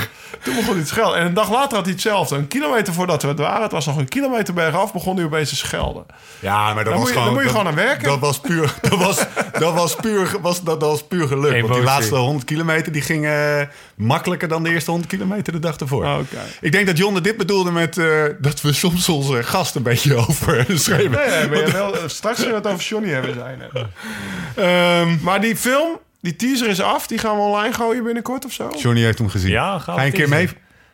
Toen begon hij te schelden. En een dag later had hij hetzelfde. Een kilometer voordat we het waren, het was nog een kilometer bergaf, begon hij opeens te schelden. Ja, maar dat was moet je- gewoon... daar moet je dat- gewoon aan werken. Dat was puur, <laughs> dat was, dat was puur, was, dat, dat was puur geluk. Want die laatste 100 kilometer die gingen eh, makkelijker dan de eerste 100 kilometer de dag ervoor. Ah, oké. Ik denk dat Jonne dit bedoelde met eh, dat we soms onze gast een beetje <laughs> overschreven. Nee, <laughs> je wel, straks zullen we het over Johnny hebben zijn. <laughs> Ehm, Maar die film, die teaser is af. Die gaan we online gooien binnenkort of zo. Johnny heeft hem gezien. Ja, gaaf Ga je een keer mee?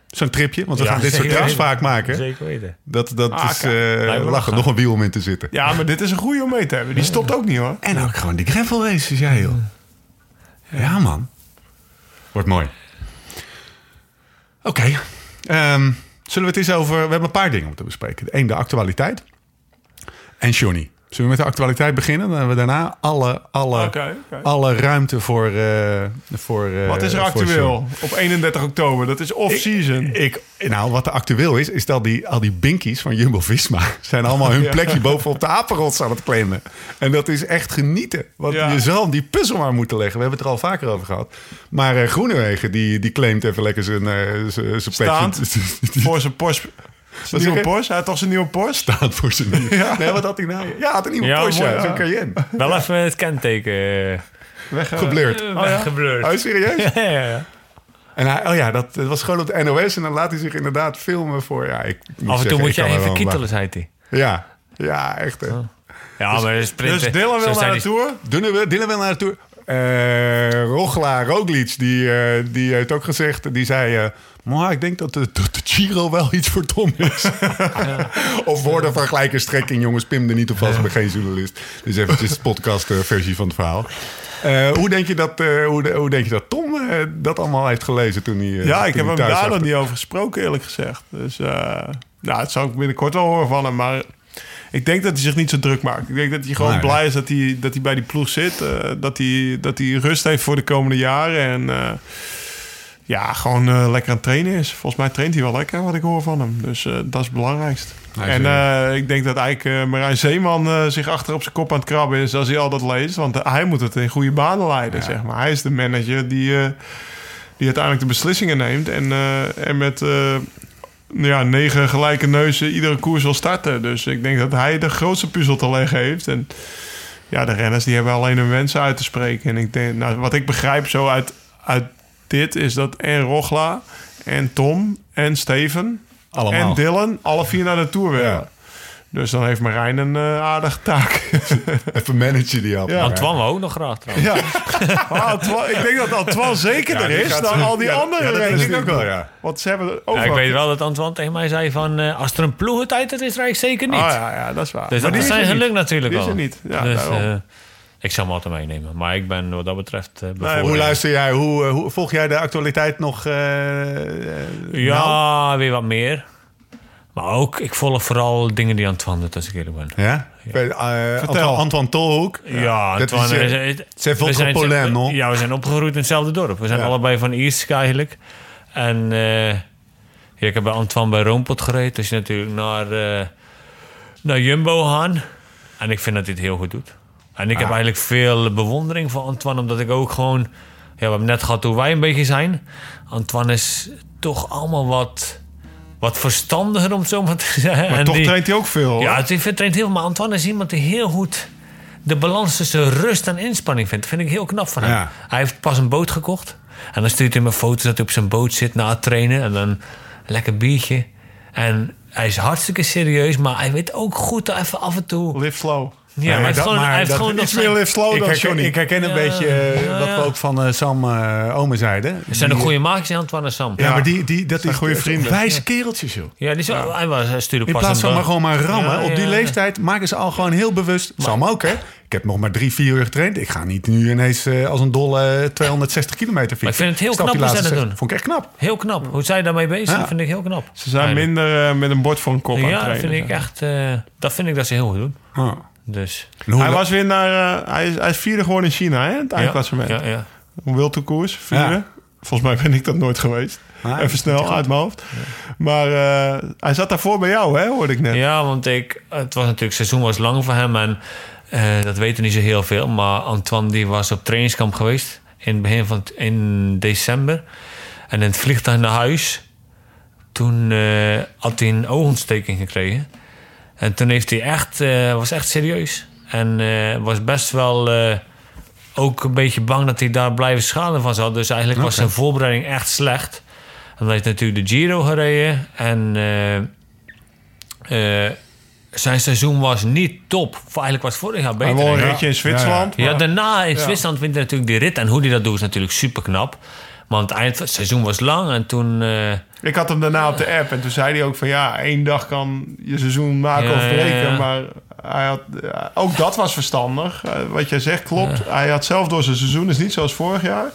Zo'n tripje? Want we Ja, gaan dit soort weten. vaak maken. Zeker weten. Dat, dat Ah, is eh, lachen. Nog een wiel om in te zitten. Ja, maar dit is een goede om mee te hebben. Die stopt ook niet hoor. En ook gewoon die gravel races, ja joh. Ja man. Wordt mooi. Oké. Ehm, zullen we het eens over... We hebben een paar dingen om te bespreken. Eén, de actualiteit. En Johnny. Zullen we met de actualiteit beginnen? Dan hebben we daarna alle, alle, alle ruimte voor... eh, voor eh, Wat is er actueel op 31 oktober? Dat is off-season. Ik, nou, wat er actueel is, is dat die, al die binkies van Jumbo-Visma... <laughs> zijn allemaal hun Ja. plekje bovenop de apenrots aan het claimen. En dat is echt genieten. Want Ja. je zal die puzzel maar moeten leggen. We hebben het er al vaker over gehad. Maar eh, Groenewegen, die, die claimt even lekker zijn, zijn, zijn plekje. <laughs> Voor zijn Porsche, Zijn nieuwe Porsche? Hij had toch zijn nieuwe Porsche? Staat voor zijn nieuwe. Nee, wat had hij nou? Ja, hij had een nieuwe Ja, Porsche. mooi, ja. ja. Zo'n Cayenne. Wel even het kenteken eh, Weg, eh, Geblurred. eh, weggeblurred. Oh, serieus? <laughs> Ja, ja, ja. En hij, oh ja, dat, dat was gewoon op de NOS. En dan laat hij zich inderdaad filmen voor... Ja, ik moet Af en toe moet je even kietelen, zei hij. Ja, ja, echt. hè. Ja, maar de Dus. Dylan wil naar de Tour? Dylan wil, Dylan wil naar de Tour. Eh Rogla Roglic, die, eh, die heeft ook gezegd... Die zei... eh maar ik denk dat de, de Giro wel iets voor Tom is. <laughs> of woorden van gelijke strekking. Jongens, Pim er niet op vast. Ik ben geen journalist. Dus eventjes de podcast-versie van het verhaal. Eh, hoe, denk je dat, eh, hoe, de- hoe denk je dat Tom eh, dat allemaal heeft gelezen toen hij... eh, Ja, ik heb hem daar nog niet over gesproken, eerlijk gezegd. Dus nou, het zou ik binnenkort wel horen van hem. Maar ik denk dat hij zich niet zo druk maakt. Ik denk dat hij gewoon Nee. blij is dat hij, dat hij bij die ploeg zit. eh, dat, hij, dat hij rust heeft voor de komende jaren. En eh, ja, gewoon eh, lekker aan het trainen is. Volgens mij traint hij wel lekker, wat ik hoor van hem. Dus eh, dat is het belangrijkst. Hij is, en eh, ik denk dat eigenlijk Marijn Zeeman zich achter op zijn kop aan het krabben is als hij al dat leest. Want hij moet het in goede banen leiden, zeg maar. Hij is de manager die, die uiteindelijk de beslissingen neemt. En, en met ja, negen gelijke neuzen iedere koers wil starten. Dus ik denk dat hij de grootste puzzel te leggen heeft. En ja, de renners die hebben alleen hun wensen uit te spreken. En ik denk, nou, wat ik begrijp zo uit, uit dit is dat en Rogla en Tom en Steven Allemaal. en Dylan alle vier naar de Tour willen. Ja. Dus dan heeft Marijn een eh, aardige taak. <laughs> Even managen die af. Ja. Antoine ook nog graag trouwens. ja. Antoine- ik denk dat Antoine zeker Ja, er is gaat dan al die ja, andere ja, dat denk ik ook wel, ja. Want ze hebben Ja, overal... ik weet wel dat Antoine tegen mij zei van... eh, als er een ploegentijd is, rijd ik zeker niet. Oh ja, ja, dat is waar. Dus Maar dat zijn geluk natuurlijk Die is wel. er niet. Ja, dus, daarom. eh, ik zou hem altijd meenemen. Maar ik ben wat dat betreft uh, Hoe luister jij? Hoe, eh, hoe volg jij de actualiteit nog? eh, eh, Ja, nauw? weer wat meer. Maar ook, ik volg vooral dingen die Antoine doet als ik eerlijk ben. Ja? Eh, Antoine, Antoine Tolhoek. Ja, Dat Antoine... is, eh, c'est votre zijn- problème, non? Ja, we zijn opgegroeid in hetzelfde dorp. We zijn Ja. allebei van Iersk eigenlijk. En eh, ja, ik heb bij Antoine bij Roompot gereden. Dus natuurlijk naar, eh, naar Jumbo gaan. En ik vind dat hij het heel goed doet. En ik heb Ah. eigenlijk veel bewondering voor Antoine. Omdat ik ook gewoon... Ja, we hebben net gehad hoe wij een beetje zijn. Antoine is toch allemaal wat, wat verstandiger, om het zo maar te <laughs> zeggen. Maar En toch die- traint hij ook veel. ja, is- traint heel veel. Maar Antoine is iemand die heel goed de balans tussen rust en inspanning vindt. Dat vind ik heel knap van hem. Ja. Hij heeft pas een boot gekocht. En dan stuurt hij me foto's dat hij op zijn boot zit na het trainen. En dan een lekker biertje. En hij is hartstikke serieus. Maar hij weet ook goed dat even af en toe... Live slow. Ja, maar hij heeft dat- gewoon, maar hij heeft dat gewoon nog Iets meer zijn- live slow Ik dan herken, Johnny. ik herken een Ja, beetje eh, ja, wat ja. we ook van eh, Sam eh Ome zeiden. Het zijn een goede maakjes, Antoine en Sam. Ja, maar die, die, dat zijn goede vrienden. Wijze kereltjes, joh. Ja, die zo, hij, was, hij stuurde In pas plaats een van maar gewoon maar rammen. Ja, op die ja. leeftijd maken ze al gewoon heel bewust. Sam ook, hè? Ik heb nog maar drie, vier uur getraind. Ik ga niet nu ineens eh, als een dolle 260 kilometer fietsen. Maar ik vind het heel knap hoe zij laatste dat doen. Vond ik echt knap. Heel knap. Hoe zij daarmee bezig zijn, Ja. vind ik heel knap. Ze zijn Eigenlijk. minder eh, met een bord voor een kop aan het Ja, dat trainen. vind ik echt... eh, dat vind ik dat ze heel goed doen. Dus... Hij was weer naar... eh, hij, is, hij is vierde geworden in China, hè? Het eindklassement. Ja, ja. Een wildtourkoers, vierde. Ja. Volgens mij ben ik dat nooit geweest. Ah, Even snel, uit mijn hoofd. Maar eh, hij zat daarvoor bij jou, hè? Hoorde ik net. Ja, want ik, het was natuurlijk, het seizoen was lang voor hem en eh, dat weten niet zo heel veel. Maar Antoine die was op trainingskamp geweest in het begin van in december. En in het vliegtuig naar huis, toen eh, had hij een oogontsteking gekregen. En toen heeft hij echt, eh, was echt serieus. En eh, was best wel eh, ook een beetje bang dat hij daar blijven schade van zat. Dus eigenlijk was zijn voorbereiding echt slecht. En dan heeft hij natuurlijk de Giro gereden. En zijn seizoen was niet top. Eigenlijk was vorig jaar Hij beter. won een ritje in Zwitserland. Ja, daarna in Ja. Zwitserland vindt hij natuurlijk die rit. En hoe hij dat doet is natuurlijk super knap. Maar aan het eind van het seizoen was lang. En toen... eh, Ik had hem daarna op de app en toen zei hij ook van... ja, één dag kan je seizoen maken Ja, of breken. ja, ja. Maar hij had, ja, ook dat was verstandig. Eh, wat jij zegt klopt. Hij had zelf door zijn seizoen, is niet zoals vorig jaar.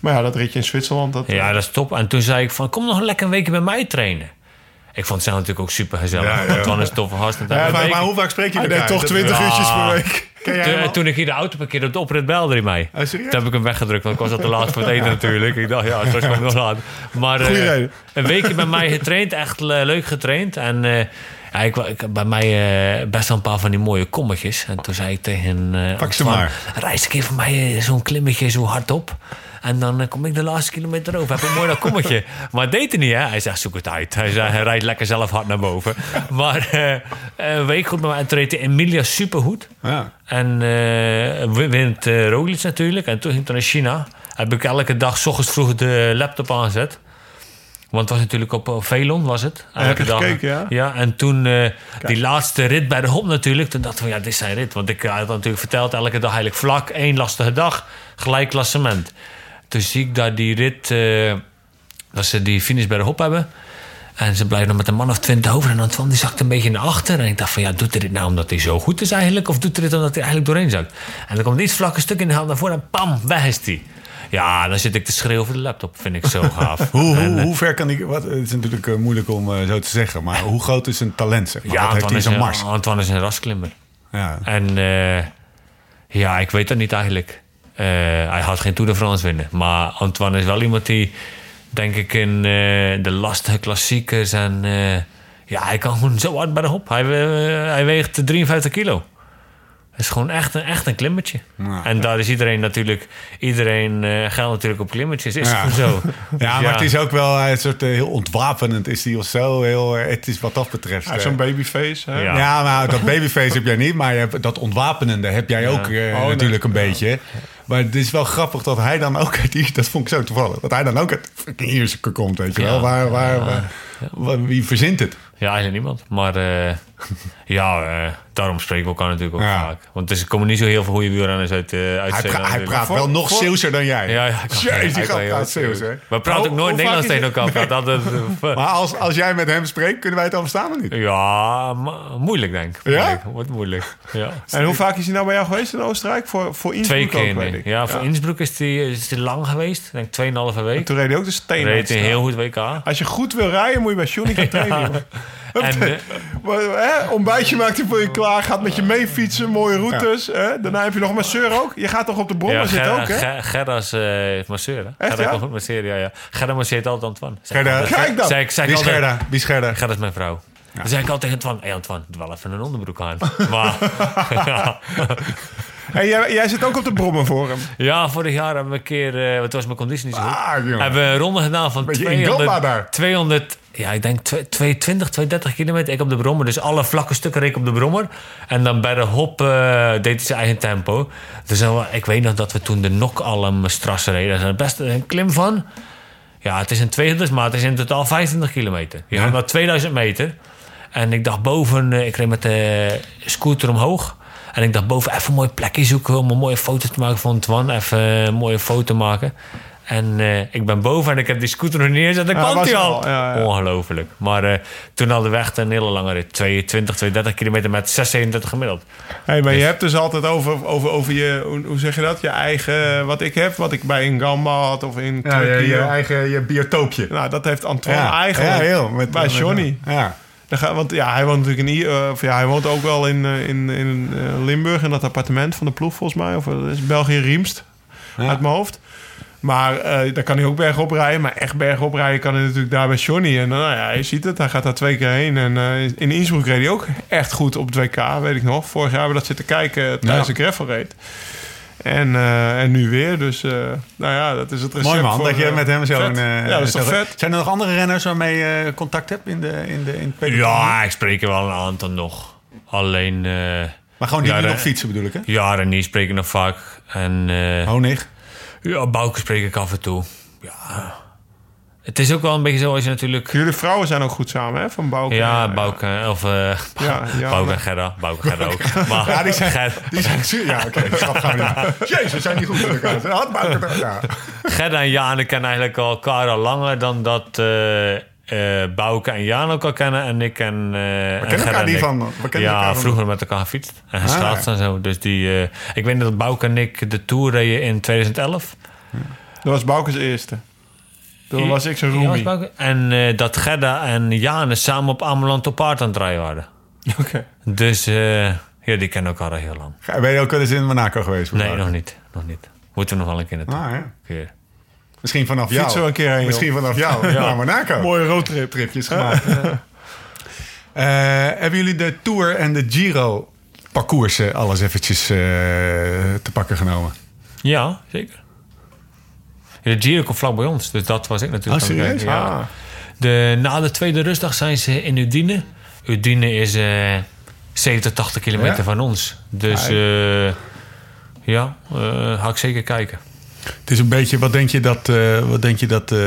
Maar ja, dat ritje in Zwitserland... Dat, Ja, dat is top. En toen zei ik van, kom nog lekker een weekje bij mij trainen. Ik vond het zelf natuurlijk ook super gezellig. Ja, ja. Want dan is het Ja, maar, hoe vaak spreek je hij elkaar? toch Dat- 20 Ja. uurtjes per week. <laughs> Toen, ik hier de auto parkeerde op de oprit belde hij mij. Serieus? Toen heb ik hem weggedrukt, want ik was al te laat voor het eten natuurlijk. Ik dacht, ja, straks kom ik nog laat. Maar Goeie eh, reden. een weekje bij mij getraind, echt eh, leuk getraind. En eh, ja, ik, ik heb bij mij eh, best wel een paar van die mooie kommetjes. En toen zei ik tegen... eh Pak ze Antoine, maar. Reis een keer voor mij zo'n klimmetje zo hard op. En dan eh, kom ik de laatste kilometer over. Heb een mooi dat kommetje. <laughs> Maar het deed het niet, hè? Hij zegt, zoek het uit. Hij, zei, hij rijdt lekker zelf hard naar boven. Maar eh, een week goed met mij. En toen reed de Emilia supergoed. Ja. En uh, wint uh, Roglic natuurlijk. En toen ging ik naar China. Heb ik elke dag s ochtends vroeg de laptop aangezet. Want het was natuurlijk op Velon, was het? Elke dag. Gekeken, ja? en toen uh, die laatste rit bij de Hop natuurlijk. Toen dacht ik van, ja, dit is zijn rit. Want ik had natuurlijk verteld, elke dag eigenlijk vlak. één lastige dag, gelijk klassement. Toen zie ik dat die rit... Uh, dat ze die finish bij de Hop hebben. En ze blijven nog met een man of twintig over. En Antoine die zakt een beetje naar achter. En ik dacht van, ja, doet hij dit nou omdat hij zo goed is eigenlijk? Of doet hij dit omdat hij eigenlijk doorheen zakt? En dan komt iets vlakke stuk in de hand naar voren en pam, weg is hij. Ja, dan zit ik te schreeuwen voor de laptop. Vind ik zo gaaf. <laughs> hoe, en, hoe, hoe, ver kan ik... Wat, het is natuurlijk uh, moeilijk om uh, zo te zeggen. Maar hoe groot is zijn talent? Zeg maar? Ja, heeft Antoine, hij is een, mars? Antoine is een rasklimmer. Ja. En uh, ja, ik weet dat niet eigenlijk. Hij had geen Tour de France winnen. Maar Antoine is wel iemand die, denk ik, in de lastige klassiekers en... ja, hij kan gewoon zo hard bij de hop. Hij, hij weegt 53 kilo. Het is gewoon echt een, echt een klimmertje. Ja, en daar is iedereen natuurlijk... Iedereen uh, gaat natuurlijk op klimmertjes. Is Ja. zo. <laughs> Ja, maar het is ook wel een soort eh, heel ontwapenend. Is die of zo heel... eh, het is wat dat betreft... Hij heeft eh, zo'n babyface. Hè? Ja. Ja, maar dat babyface heb jij niet. Maar je hebt, dat ontwapenende heb jij ook eh, Oh, nee. natuurlijk een beetje. Maar het is wel grappig dat hij dan ook... uit Die, dat vond ik zo toevallig. Dat hij dan ook uit fucking Ierseke komt, weet je wel. Ja. Waar, waar, waar- waar- wie verzint het? Ja, eigenlijk niemand. Maar eh, <laughs> ja, eh, daarom spreken we elkaar natuurlijk ook Ja. vaak. Want er komen niet zo heel veel goede wielrenners uit, eh uit Hij, pra- Zeeland hij praat wel nog Zeeuwser dan jij. Ja, ja, hij Jezus, hij die goed Zeeuws, hè? We praten ook nooit Nederlands tegen elkaar. Altijd, eh, <laughs> Maar als, als jij met hem spreekt, kunnen wij het al verstaan of niet? ja, moeilijk denk ik. Ja? Moeilijk, Wordt moeilijk. Ja. En hoe vaak is hij nou bij jou geweest in Oostenrijk? Voor, voor Innsbruck Twee keer, ook, weet nee. ik. Ja, voor Innsbruck is hij is die lang geweest. Ik denk 2,5 En week. toen reed hij ook de steen Reed een heel goed WK. Als je goed wil rijden, moet je bij Johnny gaan <laughs> trainen. <laughs> En, eh, Maar, hè, ontbijtje maakt hij voor je klaar. Gaat met je mee fietsen, mooie routes. Hè? Daarna heb je nog masseur ook. Je gaat toch op de brommer ja, zitten Gerda, ook, hè? Ger- Gerda's eh masseur, hè? Echt, Gerda ja? goed masseren, ja, ja. Gerda masseert altijd Antoine. Zeg Gerda- Kijk dan. Zeg, zeg Wie is altijd, Gerda? Wie is Gerda? Gerda is mijn vrouw. Dan zeg ik altijd tegen Antoine, hé hey Antoine, doe wel even een onderbroek aan. <laughs> Maar. <laughs> En jij, jij zit ook op de brommer voor hem. ja, vorig jaar hebben we een keer, eh wat was mijn conditie niet zo goed. Ah, hebben we een ronde gedaan van Beetje in Gamba 200, daar. 200, ja, ik denk twe- 220, 230 kilometer. Ik op de brommer, dus alle vlakke stukken reed ik op de brommer. En dan bij de hop eh, deed hij zijn eigen tempo. Dus dan, ik weet nog dat we toen de Nokalm strasse reden. Daar is best een klim van. Ja, het is een 200, maar het is in totaal 25 kilometer. Je gaat naar 2000 meter. En ik dacht boven, eh, ik reed met de scooter omhoog. En ik dacht boven even een mooi plekje zoeken om een mooie foto te maken van Twan. Even een mooie foto maken. En eh, ik ben boven en ik heb die scooter nog neergezet. Dan Ja, kwam hij al. al, ja, ja. Ongelooflijk. Maar eh, toen hadden we echt een hele lange rit. 22, 32 kilometer met 36 gemiddeld. Hey, maar je hebt dus altijd over, over, over je, hoe, hoe zeg je dat? Je eigen, wat ik heb, wat ik bij een Gamba had of in Ja, je, eigen je biotoopje. Nou, dat heeft Antoine eigenlijk ja, heel. Met, bij met- Johnny. Ja. Want ja, hij woont natuurlijk in, eh, of ja, hij woont ook wel in, eh, in, in eh, Limburg, in dat appartement van de ploeg volgens mij. Of dat is België Riemst, Ja. uit mijn hoofd. Maar daar kan hij ook bergop rijden. Maar echt bergop rijden kan hij natuurlijk daar bij Johnny. En nou ja, je ziet het. Hij gaat daar twee keer heen. En in Innsbruck reed hij ook echt goed op het WK, weet ik nog. Vorig jaar hebben we dat zitten kijken tijdens Ja. de gravel reed. En, eh, en nu weer. Dus eh, nou ja, dat is het recept Mooi man, voor, dat je eh, met hem zo'n... eh, ja, dat is toch vet? Zijn er nog andere renners waarmee je contact hebt in, de, in, de, in het peloton? Ja, ik spreek er wel een aantal nog. Alleen, eh Maar gewoon die Ja, nog fietsen bedoel ik, hè? ja, René spreek ik nog vaak. En eh, Honig. ja, Bouke spreek ik af en toe. Ja. Het is ook wel een beetje zo als je natuurlijk... Jullie vrouwen zijn ook goed samen, hè? Van Bouke. Ja, Bouke, of uh, Ja, <laughs> ja, Bouke en Gerda. Bouke en Gerda ook. Maar Ja, die zijn, Ger- die zijn. Ja, oké, die grap gaan <laughs> we. Jezus, zijn die goed met elkaar. Had Bouke ja. Gerda en Jane kennen eigenlijk al elkaar al langer dan dat eh eh Bouke en Jaan elkaar kennen. En ik en, eh we kennen elkaar niet van- we kennen ja, elkaar van- vroeger met elkaar gefietst en Ah, geschaatst en zo. Dus die, ik weet dat Bouke en ik de Tour reden in 2011. Dat was Bouke's eerste. Toen was ik zo'n roomie. Bouke. En eh, dat Gerda en Jane samen op Ameland op paard aan het rijden waren. Oké. Dus eh, ja, die kennen elkaar al heel lang. Ga- Ben je ook wel eens in Monaco geweest? Nee, nog niet. Nog niet. Moeten we nog wel een keer naartoe. Ah, ja. Keer. Misschien vanaf jou. Fietsen een keer heen, Misschien vanaf jou <laughs> naar Monaco. Mooie roadtrip. tripjes gemaakt. Eh, hebben jullie de Tour en de Giro parcoursen alles eventjes eh, te pakken genomen? Ja, zeker. De Giro komt vlak bij ons, dus dat was ik natuurlijk. Oh, serieus? kijken, Ja. Ah. De, na de tweede rustdag zijn ze in Udine. Udine is eh 70, 80 kilometer Ja? van ons. Dus eh, ja, eh ga ik zeker kijken. Het is een beetje, wat denk je dat, eh, wat denk je dat eh,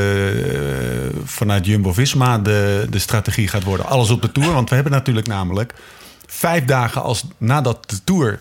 vanuit Jumbo-Visma de, de strategie gaat worden? Alles op de Tour, want we hebben natuurlijk namelijk vijf dagen als, nadat de Tour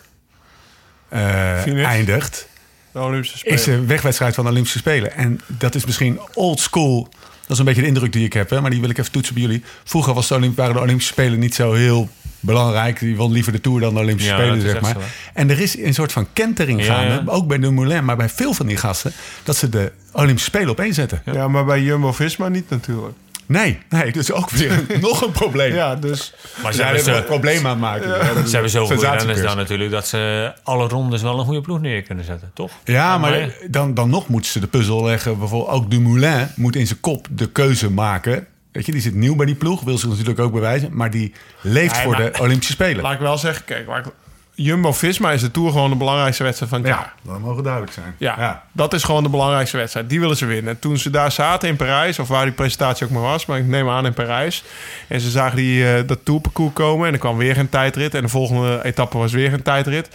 eh, eindigt... De Olympische Spelen. is een wegwedstrijd van de Olympische Spelen. En dat is misschien old school. Dat is een beetje de indruk die ik heb, hè? maar die wil ik even toetsen bij jullie. Vroeger was de Olymp waren de Olympische Spelen niet zo heel belangrijk. Die won liever de Tour dan de Olympische Ja, Spelen, zeg maar. zo, en er is een soort van kentering Ja, gaande, ja. ook bij de Moulin, maar bij veel van die gasten, dat ze de Olympische Spelen opeenzetten. Ja, maar bij Jumbo-Visma niet natuurlijk. Nee, nee, dus ook weer <laughs> nog een probleem. Ja, dus... Maar ze Ze hebben, er een probleem aan het maken. Ja, dat is ze hebben zoveel renners dan natuurlijk... dat ze alle rondes wel een goede ploeg neer kunnen zetten, toch? Ja, maar Maar- dan, dan nog moeten ze de puzzel leggen. Bijvoorbeeld ook Dumoulin moet in zijn kop de keuze maken. Weet je, die zit nieuw bij die ploeg, wil zich natuurlijk ook bewijzen. Maar die leeft Nee, voor maar- de Olympische Spelen. Laat ik wel zeggen, kijk, waar ik- Jumbo-Visma is de Tour gewoon de belangrijkste wedstrijd van het jaar. Ja, dat mogen duidelijk zijn. Ja, dat is gewoon de belangrijkste wedstrijd. Die willen ze winnen. Toen ze daar zaten in Parijs, of waar die presentatie ook maar was, maar ik neem aan in Parijs. En ze zagen die, eh, dat tourparcours komen en er kwam weer een tijdrit. En de volgende etappe was weer een tijdrit.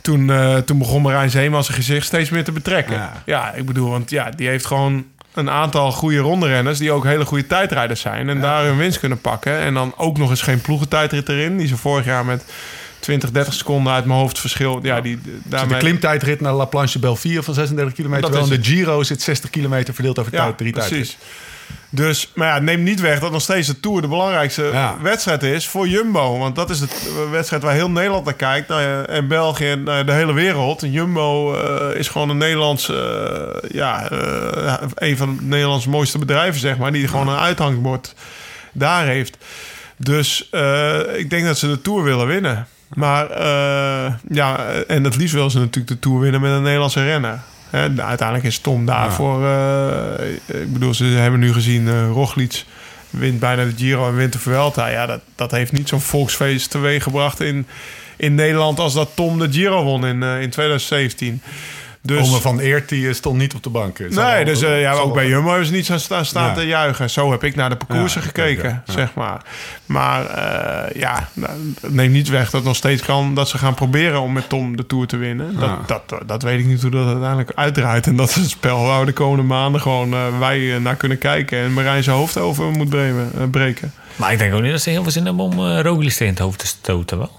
Toen, eh, toen begon Marijn Zeeman zijn gezicht steeds meer te betrekken. Ja. Ja, ik bedoel, want ja, die heeft gewoon een aantal goede rondrenners die ook hele goede tijdrijders zijn. En daar hun winst kunnen pakken. En dan ook nog eens geen ploegentijdrit erin. Die ze vorig jaar met 20, 30 seconden uit mijn hoofd verschil. Ja, die, De daarmee... klimtijdrit naar La Planche Belfier van 36 kilometer. Dat Terwijl is de Giro zit 60 kilometer verdeeld over tijd, drie precies. Dus, maar ja, neem niet weg dat nog steeds de Tour de belangrijkste Ja. wedstrijd is voor Jumbo. Want dat is de wedstrijd waar heel Nederland naar kijkt. Nou ja, en België en nou ja, de hele wereld. En Jumbo eh, is gewoon een Nederlands... eh, ja, eh, een van de Nederlands mooiste bedrijven, zeg maar. Die gewoon een uithangbord daar heeft. Dus ik denk dat ze de Tour willen winnen. Maar eh, ja, en het liefst willen ze natuurlijk de Tour winnen met een Nederlandse renner. Hè, uiteindelijk is Tom daarvoor... eh, ik bedoel, ze hebben nu gezien... eh Roglic wint bijna de Giro en wint de Vuelta. Ja, dat, dat heeft niet zo'n volksfeest teweeggebracht in, in Nederland... als dat Tom de Giro won in, in 2017. Dus, Ome van Eert die eh, stond niet op de bank. Zal Nee, dus eh, ja, ook bij Jumbo hebben ze niet zo staan, staan Ja. te juichen. Zo heb ik naar de parcoursen Ja, gekeken, ja, zeg maar. Maar eh, ja, nou, neem niet weg dat het nog steeds kan dat ze gaan proberen om met Tom de Tour te winnen. Dat, Ja. dat, dat weet ik niet hoe dat uiteindelijk uitdraait. En dat is het spel waar we de komende maanden gewoon eh, wij eh, naar kunnen kijken. En Marijn zijn hoofd over moet breken. eh, breken. Maar ik denk ook niet dat ze heel veel zin hebben om uh, Roglic tegen het hoofd te stoten, wel.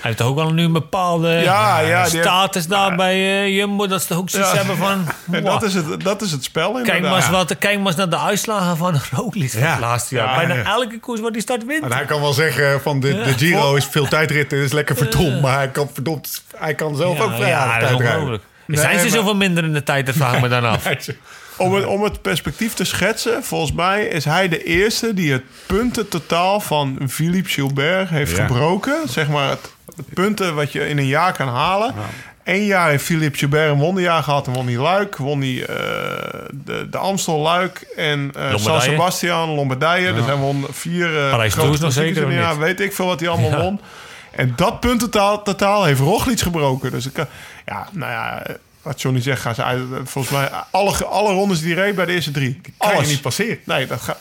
Hij heeft toch ook wel nu een bepaalde Ja, ja, die status daar bij eh, Jumbo... dat ze toch ook zoiets Ja. hebben van... En <laughs> "Mwah, dat is, het, dat is het spel Kijk maar, eens wat, kijk maar eens naar de uitslagen van <laughs> Roglic van het laatste jaar. Ja, Bijna ja. elke koers waar die start wint. En hij kan wel zeggen van de, de Giro is veel tijdritten, is lekker verdomd. Maar hij kan verdomd, hij kan zelf ook vrij ja, dat is. Nee, Zijn ze maar- zoveel minder in de tijd? Dat vraag ik me dan af. <laughs> Om het, om het perspectief te schetsen, volgens mij is hij de eerste die het puntentotaal van Philippe Gilbert heeft Ja. gebroken. Zeg maar het punten wat je in een jaar kan halen. Eén jaar heeft Philippe Gilbert een wonderjaar gehad. En won hij Luik, won hij eh, de, de Amstel Luik en eh San. Sebastian, Lombardije. Dus hij won vier eh Parijs-Rouge grote nog zeker, jaar. Weet ik veel wat hij allemaal Ja. won. En dat puntentotaal totaal heeft Roglic gebroken. Dus ik, kan- ja, nou ja, wat Johnny zegt, gaan ze uit. Volgens mij alle, alle rondes die hij reed bij de eerste drie. Kan je niet passeren. Nee, dat gaat.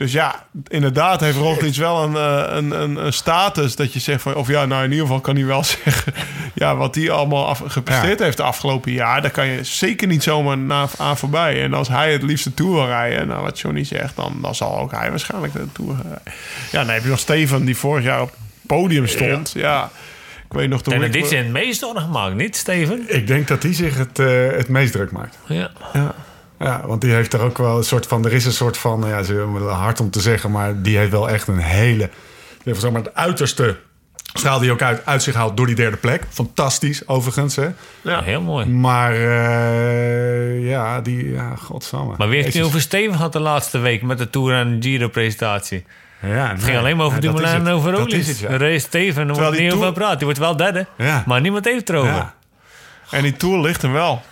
Dus ja, inderdaad heeft Roglic wel een, eh, een, een, een status dat je zegt van... Of ja, nou in ieder geval kan hij wel <laughs> zeggen... Ja, wat hij allemaal af, gepresteerd heeft de afgelopen jaar... daar kan je zeker niet zomaar na, aan voorbij. En als hij het liefst de Tour wil rijden... Nou, wat Johnny zegt, dan, dan zal ook hij waarschijnlijk de Tour gaan rijden. Ja, dan heb je nog Steven die vorig jaar op het podium stond. Ja, ik weet nog toen... En dit is het meest gemaakt, niet Steven? Ik denk dat hij zich het, eh, het meest druk maakt. Ja. ja. Ja, want die heeft er ook wel een soort van... Er is een soort van, ja, ze hebben het hard om te zeggen... maar die heeft wel echt een hele... die heeft, zeg maar, het uiterste straalde hij ook uit, uit zich haalt door die derde plek. Fantastisch, overigens. Hè? Ja. Heel mooi. Maar eh, ja, die... Ja, godsamme. Maar over Steven gehad de laatste week met de Tour en de Giro-presentatie? Ja, Het ging alleen maar over ja, Dumoulin en over Roglic. is het, ja. Steven, er wordt niet over praten. Die wordt wel derde, Ja. maar niemand heeft het erover. Ja. En die Tour ligt hem wel.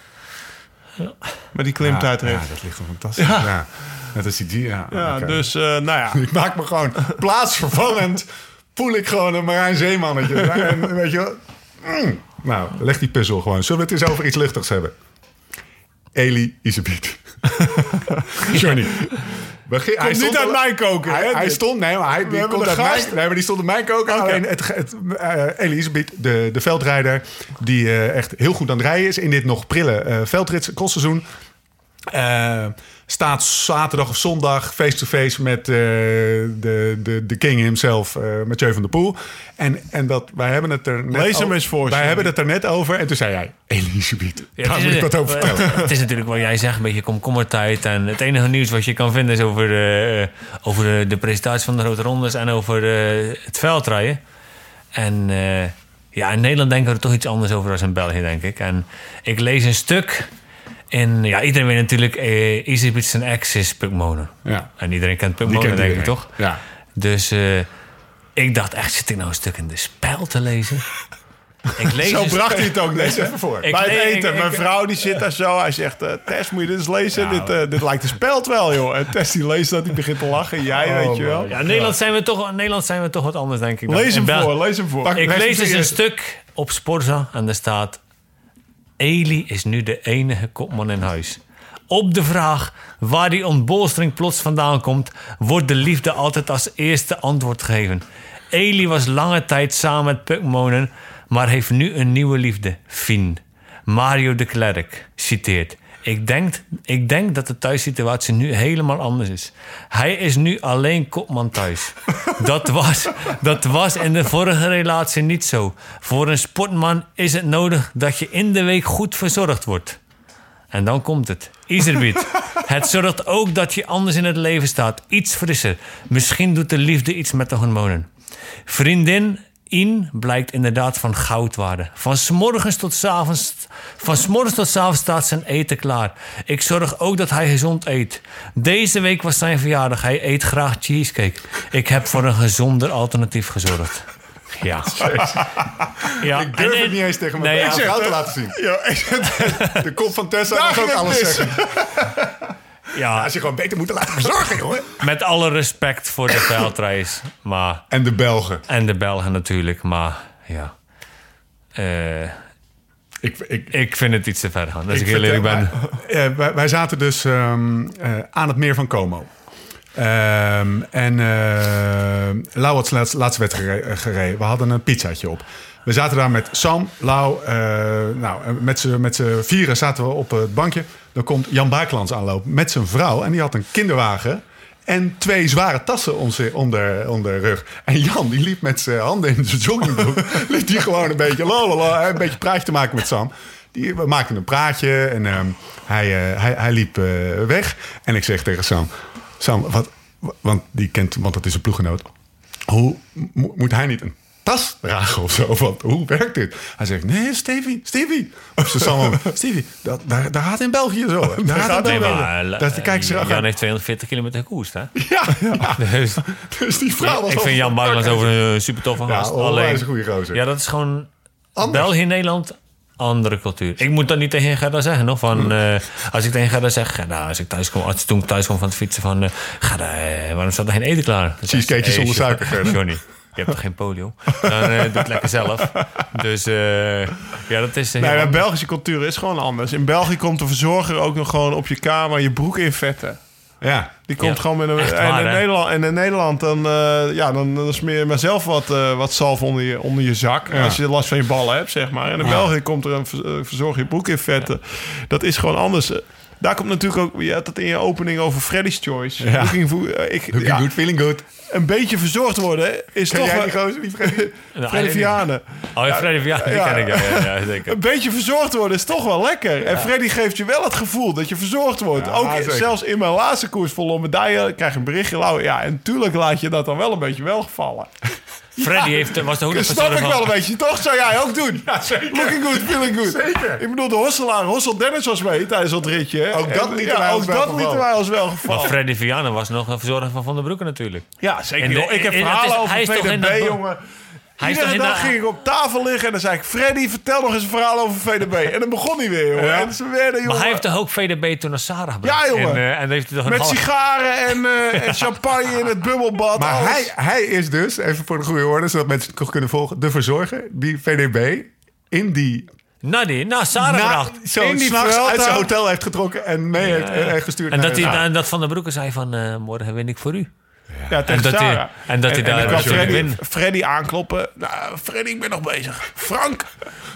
Met die klimtijdrit. Ja, dat ligt wel fantastisch. Ja. Dat is die... Ja, Ja, dus eh, nou ja. <laughs> Ik maak me gewoon plaatsvervangend. Voel ik gewoon een Marijn Zeemannetje. <laughs> en weet je mm. Nou, leg die puzzel gewoon. Zullen we het eens over iets luchtigs hebben? Eli Isabiet. <laughs> Johnny. We gi- hij niet stond uit al- mijn koker, Hij, stond, nee, maar hij die komt uit gast. mijn, nee, maar die stond in mijn koker. Alleen het, het, eh, Eli Isabiet, de, de veldrijder, die eh, echt heel goed aan het rijden is in dit nog prille crossseizoen. Eh, staat zaterdag of zondag face-to-face met eh, de, de, de king himself, eh Mathieu van der Poel. En, en dat, wij hebben het er net Lees hem eens voor, Wij hebben het er net over. En toen zei jij, Elisabeth, Ja, daar moet ik wat over vertellen. <laughs> Het is natuurlijk wat jij zegt, een beetje komkommertijd. En het enige nieuws wat je kan vinden is over, de, over de, de presentatie van de Grote Rondes en over eh, het veldrijden. En eh, ja, in Nederland denken we er toch iets anders over dan in België, denk ik. En ik lees een stuk in... Ja, iedereen weet natuurlijk, eh Easy zijn ex is Puk Monen. Ja. En iedereen kent Puk Die Monen, kent denk ik, toch? Ja. Dus eh, ik dacht echt, zit ik nou een stuk in de spel te lezen? <laughs> Ik lees Zo bracht hij het ook. Lees even voor. Bij het eten. Mijn vrouw die zit daar zo. Hij zegt, eh, Tess, moet je dit eens lezen? dit, eh, dit lijkt een speld wel, joh. En Tess die leest dat, die begint te lachen. Jij, weet je wel. Ja, in Nederland zijn, we toch, Nederland zijn we toch wat anders, denk ik. dan Lees hem voor, lees hem voor. Ik Lees hem dus een stuk op Sporza en daar staat... Eli is nu de enige kopman in huis. Op de vraag waar die ontbolstering plots vandaan komt... wordt de liefde altijd als eerste antwoord gegeven. Eli was lange tijd samen met Puk Monen... maar heeft nu een nieuwe liefde, Fien. Mario de Klerk citeert... Ik denk, ik denk dat de thuissituatie nu helemaal anders is. Hij is nu alleen kopman thuis. Dat was, dat was in de vorige relatie niet zo. Voor een sportman is het nodig dat je in de week goed verzorgd wordt. En dan komt het. Iserbiet. Het zorgt ook dat je anders in het leven staat. Iets frisser. Misschien doet de liefde iets met de hormonen. Vriendin In blijkt inderdaad van goudwaarde. Van smorgens tot s avonds, van smorgens tot s avonds staat zijn eten klaar. Ik zorg ook dat hij gezond eet. Deze week was zijn verjaardag. Hij eet graag cheesecake. Ik heb voor een gezonder alternatief gezorgd. Ja. ja. Ik durf en- het niet eens tegen mijn Nee, te laten zien. Ja, ik- De kop van Tessa mag ook alles zeggen. Ja, Als je gewoon beter moeten laten verzorgen, <laughs> jongen. met alle respect voor de veldreis. Maar, En de Belgen. en de Belgen natuurlijk. Maar ja. Eh, Ik, ik, ik vind het iets te ver gaan. Als ik, heel vertel- eerlijk ben. wij- eh, wij, wij zaten dus ehm, eh, aan het meer van Como. Ehm, en eh Lau had laatste, wedstrijd gere- gereden. We hadden een pizzaatje op. We zaten daar met Sam, Lau, eh, nou, met z'n met vieren zaten we op het bankje. Dan komt Jan Baaklands aanlopen met zijn vrouw. En die had een kinderwagen en twee zware tassen om, om, de, rug. En Jan die liep met zijn handen in zijn joggingbroek. <laughs> liep die gewoon een beetje, lalala, een beetje praatje te maken met Sam. Die, we maakten een praatje en ehm, hij, eh, hij, hij liep eh, weg. En ik zeg tegen Sam, Sam, wat, want die kent, want dat is een ploeggenoot. Hoe mo- moet hij niet een tas dragen of zo? Want hoe werkt dit? Hij zegt, nee, Stevie, Stevie. Of ze Sam, <laughs> Stevie, dat, daar, daar gaat in België zo. Daar gaat in België. maar eh, Dat, kijk ze Jan heeft 240 kilometer gekoest, hè? <laughs> ja, ja. <laughs> Dus, Dus die vrouw was ik vind Jan Baarmans over een super toffe Ja, gast. onwijs een goede gozer. Ja, dat is gewoon... Anders. België, Nederland, andere cultuur. Ik moet dat niet tegen Gerda zeggen, nog. Van, eh, als ik tegen Gerda zeg... Gerda, als ik thuis kom, als toen ik thuis kwam van het fietsen van... eh, Gerda, waarom staat er geen eten klaar? Cheesecakejes "Hey, zonder suiker, Gerda." Johnny, je hebt toch geen polio? Dan eh, doe het lekker zelf. Dus eh, ja, dat is... eh, Nee, maar Belgische cultuur is gewoon anders. In België komt de verzorger ook nog gewoon op je kamer je broek in vetten. Ja. Die komt Ja, gewoon met een. En in, hè? Nederland, en in Nederland dan, eh, ja, dan, dan smeer je maar zelf wat, eh, wat zalf onder je, onder je zak. Ja. Als je last van je ballen hebt, zeg maar. En in België komt er een ver- verzorger je broek in vetten. Dat is gewoon anders. Daar komt natuurlijk ook. Je had het in je opening over Freddy's Choice. Ja. Looking for- eh, ik, Looking ja, good, feeling good. Een beetje verzorgd worden is Ken toch. jij wel- die gozer? Die Freddy? <laughs> Nou, Freddy Vianen. Oh ja, Freddy, ja, ken ik. Ja, ja, zeker. <laughs> Een beetje verzorgd worden is toch wel lekker. En Freddy geeft je wel het gevoel dat je verzorgd wordt. Ja, Ook zeker. zelfs in mijn laatste koers vol medaille krijg je een berichtje. Ja, en tuurlijk laat je dat dan wel een beetje welgevallen. <laughs> Freddy heeft, was de Dat snap ik wel een beetje. Toch zou jij ook doen. Ja, zeker. Looking good, feeling good. Zeker. Ik bedoel, de Hosselaar, Hossel Dennis was mee tijdens dat ritje. hè. Ook dat lieten ja, wij ook dat lieten wij ons wel Maar gevallen. Freddy Vianen was nog een verzorger van Van der Broeken natuurlijk. Ja, zeker. En de- ik heb verhalen over hij is toch in VDB, jongen. Hij Iedere toch in dag de- ging ik op tafel liggen en dan zei ik... Freddy, vertel nog eens een verhaal over VDB. En dan begon hij weer, jongen. Ja. En ze werden, jongen... Maar hij heeft toch ook VDB toen naar Sarah gebracht? Ja, jongen. En, eh, en heeft hij toch Met half- sigaren en, eh, en <laughs> champagne in het bubbelbad. Maar alles. hij, hij is dus, even voor de goede orde, zodat mensen het nog kunnen volgen, de verzorger die VDB in die naar die, naar Sarah Na, bracht. zo In die s'nachts uit zijn hotel heeft getrokken en mee heeft en gestuurd. En naar- dat, hij, Ja. en dat Van der Broeke zei van, eh, morgen win ik voor u. Ja, tegen dat hij- en dat hij daar dan kwam Jordi Freddy. Freddy aankloppen. Nou, Freddy, ik ben nog bezig. Frank,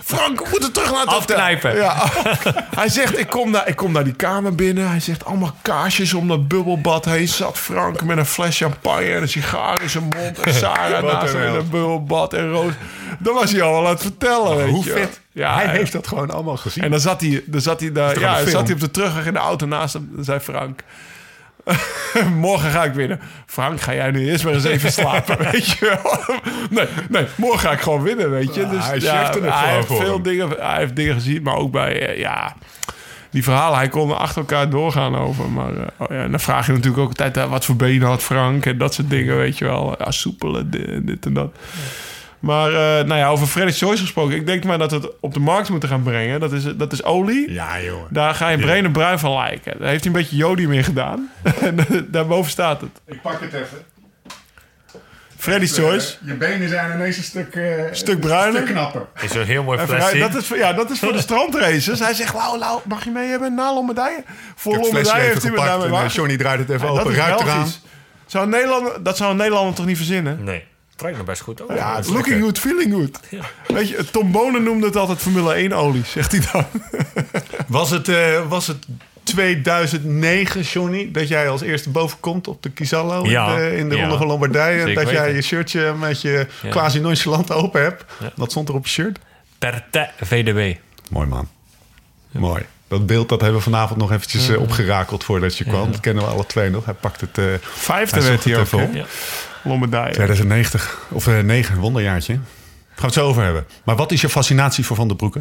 Frank, we moeten terug naar het hotel. Afknijpen. Ja, <laughs> hij zegt, ik kom, naar, ik kom naar die kamer binnen. Hij zegt, allemaal kaarsjes om dat bubbelbad heen. Zat Frank met een fles champagne en een sigaar in zijn mond. En Sarah <laughs> naast een hem in een bubbelbad en roos. Dan was hij al aan het vertellen, weet Hoe je. vet. Ja, hij ja. heeft dat gewoon allemaal gezien. En dan zat hij, dan zat hij, daar, ja, dan zat hij op de terugweg in de auto naast hem. Dan zei Frank... <laughs> morgen ga ik winnen. Frank, ga jij nu eerst maar eens even <laughs> slapen, weet je wel? Nee, nee, morgen ga ik gewoon winnen, weet je. Ah, Dus hij ja, hij heeft veel hem. dingen, hij heeft dingen gezien, maar ook bij, eh, ja... Die verhalen, hij kon er achter elkaar doorgaan over. Maar eh, oh ja, en dan vraag je natuurlijk ook altijd... eh, wat voor benen had Frank en dat soort dingen, weet je wel. Ja, soepelen, dit, dit en dat. Maar eh, nou ja, over Freddy Choice gesproken. Ik denk maar dat we het op de markt moeten gaan brengen. Dat is, dat is olie. Ja, jongen. Daar ga je Brene Bruin van lijken. Daar heeft hij een beetje jodium in gedaan. <laughs> en eh, daarboven staat het. Ik pak het even. Freddy's Choice. Je benen zijn ineens een stuk, eh, Stuk bruiner. Stuk knapper. Is een heel mooi flesje. dat, is, voor- ja, dat is voor de <laughs> strandraces. Hij zegt, Lau, Lau, mag je mee hebben? Een nalon medaille? Voor flesje heeft hij me daarmee. Johnny draait het even Ja, dat open. is Ruikt eraan. Zou een Nederlander, dat zou een Nederlander toch niet verzinnen? Nee, trekt nog best goed ook. Ja, het is Looking lekker. good, feeling good. Weet je, Tom Bonen noemde het altijd Formule 1 olie, zegt hij dan. <laughs> Was het, eh, was het 2009, Johnny, dat jij als eerste boven komt op de Kisallo Ja. in de, in de Ja. Ronde van Lombardije? Dat jij je shirtje met je Ja. quasi nonchalant open hebt. Ja. Wat stond er op je shirt? Per te VDB. Mooi man. Mooi. Dat beeld dat hebben we vanavond nog eventjes eh, opgerakeld voordat je kwam. Dat kennen we alle twee nog. Hij pakt het... eh Vijfde Hij werd hij het ook, Lombardije. 2090. Of eh 9, wonderjaartje. Gaan we het zo over hebben. Maar wat is je fascinatie voor Van der Broeke?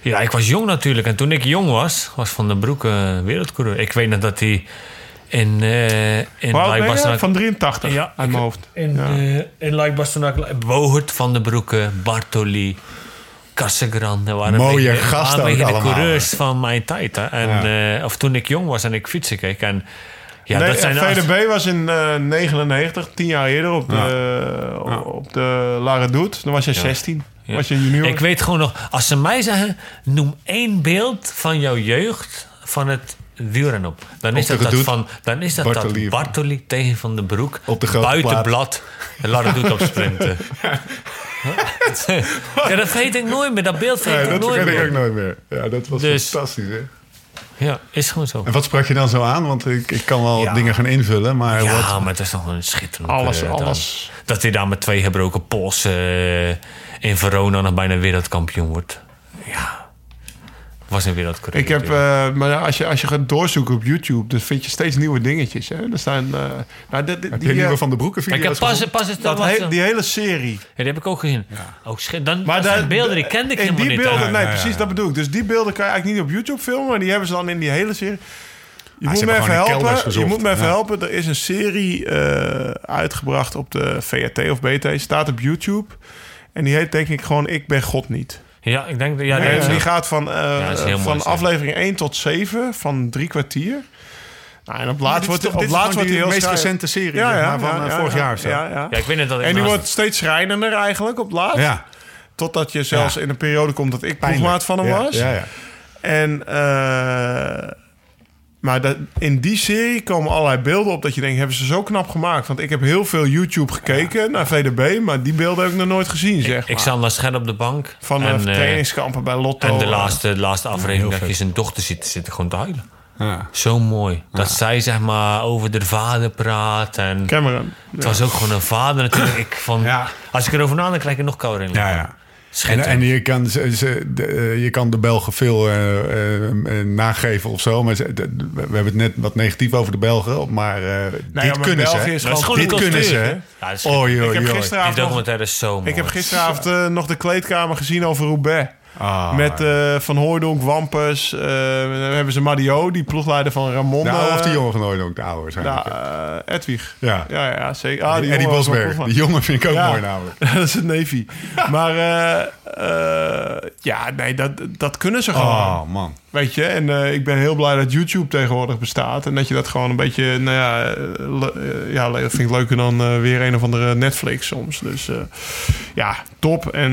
Ja, ik was jong natuurlijk. En toen ik jong was, was Van den Broek eh, wereldcoureur. Ik weet nog dat hij in, eh in Van 83 Ja, uit mijn hoofd. In, Ja. eh, in Luik Wohert, Van den Broeke, Bartoli, Cassegrande. waren Mooie beetje, gasten waren de allemaal, coureurs van mijn tijd. Hè. En, eh, of toen ik jong was en ik fietsen keek. En, ja, nee, dat zijn VDB was in eh 99, tien jaar eerder, op de, op de La Redoute. Dan was je 16. Ja. Was je junior. Ik weet gewoon nog, als ze mij zeggen, noem één beeld van jouw jeugd van het wielrennen op. Dan is dat, dat van, dan is dat Bartoli. dat Bartoli tegen Van den Broek. Op de buitenblad. En laat het doet op sprinten. <laughs> ja, dat weet ik nooit meer. Dat beeld Nee, ik dat nooit vergeet ik ook nooit meer. Ja, dat was Dus- fantastisch. Hè? Ja, is gewoon zo. En wat sprak je dan zo aan? Want ik, ik kan wel Ja. dingen gaan invullen, maar Ja, wat... maar het is nog een schitterend. Alles, eh, dan. alles. Dat hij daar met twee gebroken polsen eh, in Verona nog bijna wereldkampioen wordt. Ja. Was een wereldcoureur. Ik heb, eh, maar ja, als je, als je gaat doorzoeken op YouTube, dan vind je steeds nieuwe dingetjes. Hè? Er staan, eh, nou, Heb die, nieuwe eh, Van de Broeke ik heb video's pas, pas het dat he- die hele serie. Ja, die heb ik ook gezien. Oh, shit. Dan, Maar dat zijn daar- beelden, die kende ik in helemaal die niet. beelden, nee, Ja, ja, precies, ja. dat bedoel ik. Dus die beelden kan je eigenlijk niet op YouTube filmen, maar die hebben ze dan in die hele serie. Je moet ze me even helpen. Je moet me even Ja. helpen. Er is een serie eh, uitgebracht op de VRT of BT. Staat op YouTube. En die heet denk ik gewoon Ik ben God niet. Ja, ik denk dat... Ja, die gaat van, eh, mooi, van aflevering 1 tot 7 van drie kwartier. Nou, en op Ja, laatst wordt, op laatst wordt hij die heel meest schrijf- recente serie zeg maar, van eh, vorig jaar zo. Ja, ja. Ja, ik weet niet dat En die wordt steeds schrijnender eigenlijk op laatst. Ja. Totdat je zelfs Ja. in een periode komt dat ik ploegmaat van hem Ja, was. Ja, ja. En, eh, maar dat, in die serie komen allerlei beelden op dat je denkt, hebben ze zo knap gemaakt? Want ik heb heel veel YouTube gekeken naar VDB, maar die beelden heb ik nog nooit gezien, zeg Ik maar. zat naar scherp op de bank. Van en, eh, trainingskampen bij Lotto. En de laatste, de laatste aflevering dat je zijn dochter ziet, zit gewoon te huilen. Ja. Zo mooi. Dat zij zeg maar over de vader praat. En Cameron. het was ook gewoon een vader natuurlijk. Ik van, Ja. Als ik erover nadenk, krijg ik er nog kouder in. Ja, ja. En, Schitterend. en je, kan, ze, ze- de, eh, je kan de Belgen veel eh, eh, eh, nageven of zo. Maar ze- de- we hebben het net wat negatief over de Belgen. Maar eh, dit maar kunnen ze. België is dit kunnen ze. Ja, is Oei, Ik heb. Die gisteravond, nog, documentaire is zo mooi. ik heb gisteravond nog de kleedkamer gezien over Roubaix. Ah. Met eh, Van Hooijdonk, Wampus. eh, dan hebben ze Madio, die ploegleider van Ramon. oude of eh, die jongen van ooit ook, de oude waarschijnlijk. Ja, eh, Edwig. Ja. ja, ja zeker. Ah, wel Bosberg. Die jongen vind ik ook Ja. mooi namelijk. <laughs> dat is het neefje. maar eh, eh, ja, nee, dat, dat kunnen ze gewoon. Oh man. Weet je, en eh, ik ben heel blij dat YouTube tegenwoordig bestaat. En dat je dat gewoon een beetje, nou ja, eh, le- eh, ja le- vind ik leuker dan weer een of andere Netflix soms. Dus ja, top. En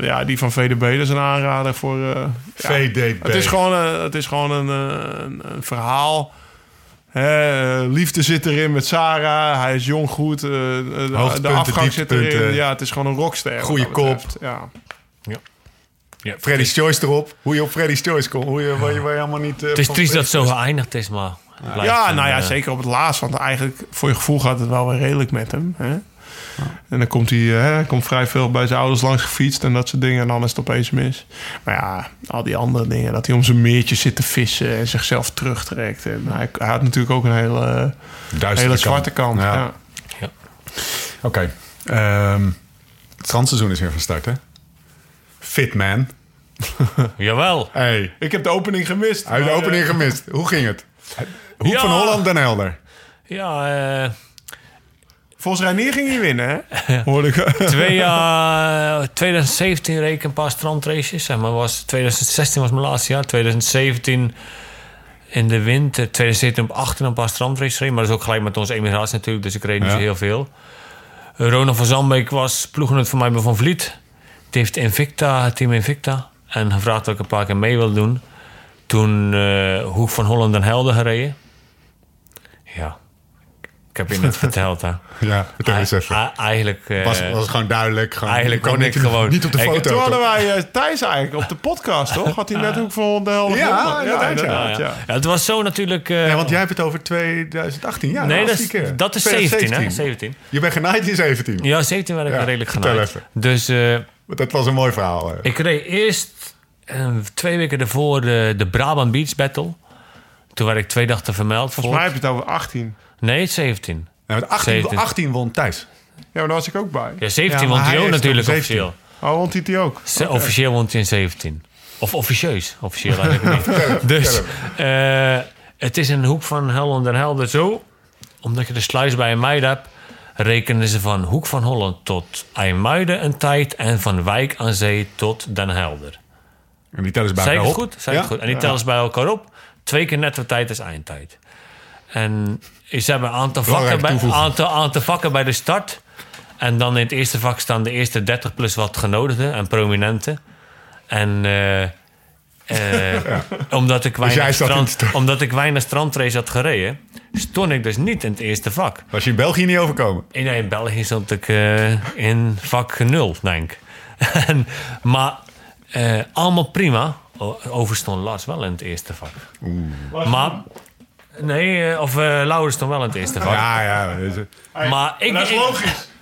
ja, die van VDB, dat is een aanrader voor... ja, VDB. Het is gewoon, een- het is gewoon een, een, een verhaal. Liefde zit erin met Sarah. Hij is jong goed. de, afgang zit erin. Ja, het is gewoon een rockster. Goeie dat betreft. Ja. Ja, Freddy's Choice erop. Hoe je op Freddy's Choice komt. Hoe je, waar je, waar je helemaal niet... eh, Het is triest dat het zo geëindigd is, maar... Ja, nou ja, eh, zeker op het laatst. Want eigenlijk, voor je gevoel gaat het wel weer redelijk met hem. Hè? En dan komt hij, eh, hij komt vrij veel bij zijn ouders langs gefietst en dat soort dingen. En dan is het opeens mis. Maar ja, al die andere dingen. Dat hij om zijn meertje zit te vissen en zichzelf terugtrekt. En hij, hij had natuurlijk ook een hele, Duistere hele zwarte kant. Ja. Ja. Oké. Ehm, het strandseizoen is weer van start, hè? Fitman. <laughs> Jawel. Hey, Ik heb de opening gemist. hij heeft de opening eh, gemist. Hoe ging het? <laughs> Hoek Ja. van Holland, Den Helder. Ja, eh, Volgens Reinier ging hij winnen, hè? <laughs> Hoorde ik. twee jaar... 2017 reed ik een paar strandraces. Zeg maar was, 2016 was mijn laatste jaar. 2017 in de winter. 2017 op 18 een paar strandraces reed. Maar dat is ook gelijk met onze emigratie natuurlijk. Dus ik reed niet Ja. zo heel veel. Ronald van Zandbeek was ploeggenoot van mij bij Van Vliet. Die heeft Invicta, team Invicta. En gevraagd of ik een paar keer mee wilde doen. Toen eh Hoek van Holland en Helden gereden. Ja. Ik heb je net <laughs> verteld, hè. Ja, vertel eens even. Eigenlijk... eh, Was, was gewoon duidelijk. Gewoon, eigenlijk kon ik gewoon- Niet op de foto. Toen hadden wij eh, Thijs eigenlijk op de podcast, <laughs> toch? Had hij net ook voor de helft Ja, ja. ja, ja. Ja, het was zo natuurlijk... eh, Ja, want jij hebt het over 2018. Ja, nee, dat is, dat is 17, hè? 2017. 17. Je bent genaaid in 17. Ja, 17 werd ik redelijk genaaid. even. Dus Dat was een mooi verhaal. hè. ik reed eerst eh, twee weken ervoor de, de Brabant Beach Battle. Toen werd ik twee dagen vermeld. Volgens mij heb je het over 18. Nee, 17. Ja, met 18, 17. 18 won Thijs. Ja, maar daar was ik ook bij. Ja, 17 Ja, won hij ook natuurlijk nog 17. officieel. Oh, won hij die ook? Officieel won hij in 17. Of officieus. Officieel eigenlijk <laughs> niet. dus eh, het is een hoek van Holland en Helder zo. Omdat je de sluis bij IJmuiden hebt... rekenen ze van Hoek van Holland tot IJmuiden een tijd... en van Wijk aan Zee tot Den Helder. En die tellen ze bij elkaar op. goed? Ja? goed? En die tellen ze bij elkaar op. Twee keer netto tijd is eindtijd. En ze hebben een aantal vakken, bij, aantal, aantal vakken bij de start. En dan in het eerste vak staan de eerste 30 plus wat genodigden en prominenten. En eh, eh, <laughs> omdat, ik jij weinig strand, omdat ik weinig strandrace had gereden, stond ik dus niet in het eerste vak. Was je in België niet overkomen? In, in België stond ik eh, in vak 0, denk ik. <laughs> En, maar eh, allemaal prima. O- Overigens stond Lars wel in het eerste vak. Maar, nee, eh, of eh Laurens stond wel in het eerste vak. Ja, ja. dus, Maar ik, ik,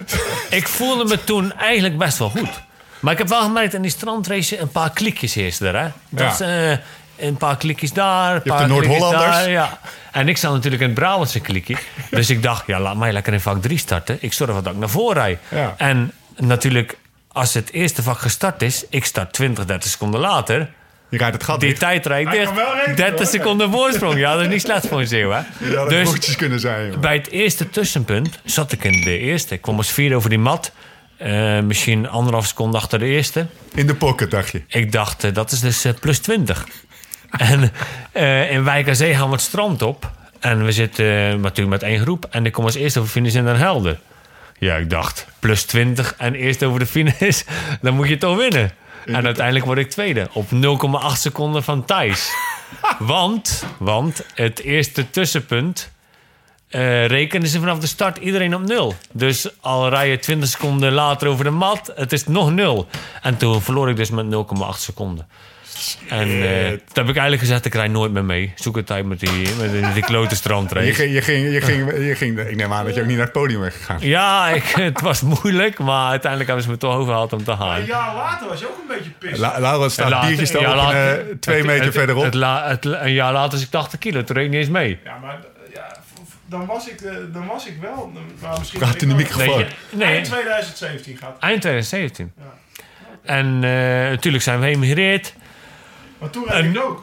<laughs> ik voelde me toen eigenlijk best wel goed. Maar ik heb wel gemerkt in die strandrace een paar klikjes heersten er. Hè? Dat Ja. is, eh, een paar klikjes daar, een paar Noord-Hollanders. daar. Ja. En ik sta natuurlijk in het Brabantse klikje. Dus ik dacht, ja, laat mij lekker in vak 3 starten. Ik zorg dat ik naar voren rijd. Ja. En natuurlijk, als het eerste vak gestart is... ik start 20, 30 seconden later... je rijdt het gat Die tijd rijd ik dicht. kan wel rekenen, 30 hoor. seconden voorsprong. Ja, dat is niet slecht voor een zeeuw, hè? <laughs> Ja, dat Dus- dus, kunnen zijn. joh. bij het eerste tussenpunt zat ik in de eerste. Ik kwam als vierde over die mat. Eh, misschien anderhalf seconde achter de eerste. In de pocket, dacht je. Ik dacht, eh, dat is dus eh, plus 20. <laughs> en eh, in Wijk aan Zee gaan we het strand op. En we zitten eh, natuurlijk met één groep. En ik kom als eerste over finish in Den Helder. Ja, ik dacht, plus 20 en eerst over de finish. <laughs> Dan moet je toch winnen. En uiteindelijk word ik tweede. Op 0,8 seconden van Thijs. <laughs> want, want het eerste tussenpunt... eh rekenen ze vanaf de start iedereen op nul. Dus al rij je 20 seconden later over de mat, het is nog nul. En toen verloor ik dus met 0,8 seconden. En eh, toen heb ik eigenlijk gezegd, ik rijd nooit meer mee. Zoek een tijd met die, met die, die klote Je ging, je, ging, je, ging, je ging, ik neem aan dat je ook niet naar het podium bent gegaan. Ja, ik, <laughs> het was moeilijk, maar uiteindelijk hebben ze me toch overgehaald om te gaan. Een jaar later was je ook een beetje pissig. La, Laura staat Later- biertjes ja, later- twee het- meter het- verderop. Het, het- een jaar later is ik 80 kilo, toen reed ik niet eens mee. Ja, maar ja, dan, was ik, eh, dan was ik wel... Maar misschien ben in de microfoon. Nee, Eind 2017 gaat. eind 2017. En eh, natuurlijk zijn we geëmigreerd. Maar toen rijd ik ook.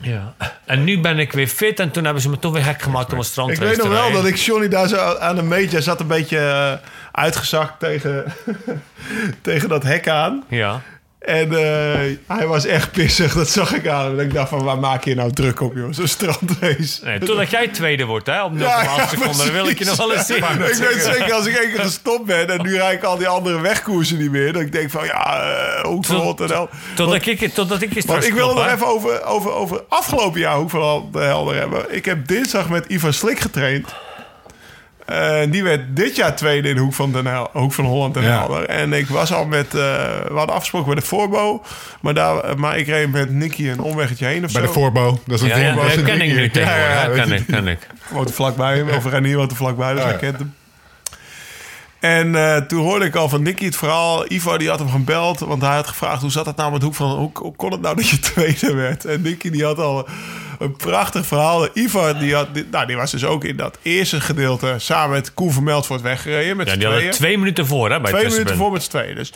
Ja. En nu ben ik weer fit en toen hebben ze me toch weer gek gemaakt om een Ik strandrace weet nog te wel dat ik Johnny daar zo aan de meet... Hij zat een beetje eh, uitgezakt tegen, <laughs> tegen dat hek aan. Ja. En eh, hij was echt pissig, dat zag ik aan. En ik dacht van, waar maak je nou druk op, joh? Zo'n strandrace. Nee, totdat jij tweede wordt, hè? Op 0,8 Ja, ja, seconden. Dan wil ik je nog wel eens zien. ik weet zeker, als ik één keer gestopt ben... en nu rijd ik al die andere wegkoersen niet meer... dat ik denk van, ja, uh, Hoek van Tot- Rotterdam. Totdat ik, totdat ik je straks Want ik wil het nog even over, over, over afgelopen jaar Hoek van de Helder hebben. Ik heb dinsdag met Ivan Slik getraind. En die werd dit jaar tweede in de Hoek van, Den Hel- Hoek van Holland en Ja. Helder. En ik was al met... eh, we hadden afgesproken bij de Voorbo. Maar, daar, maar ik reed met Nicky een omweggetje heen of Bij zo. de voorbo. Dat is een Ja, ja, voorbo. dat ken ik nu hier. Ja, ja, Ken ik, ken ik. woont er vlakbij hem. Of Renier woont er vlakbij, dus hij ja. kent hem. En eh, toen hoorde ik al van Nicky het verhaal. Ivo die had hem gebeld, want hij had gevraagd... hoe zat het nou met Hoek van... Hoe, hoe kon het nou dat je <laughs> tweede werd? En Nicky die had al een prachtig verhaal. Ivo die, had, die, nou, die was dus ook in dat eerste gedeelte... samen met Koen Vermeld wordt weggereden met Ja, die hadden twee minuten voor, hè? Bij Twee minuten voor met z'n tweeën. Dus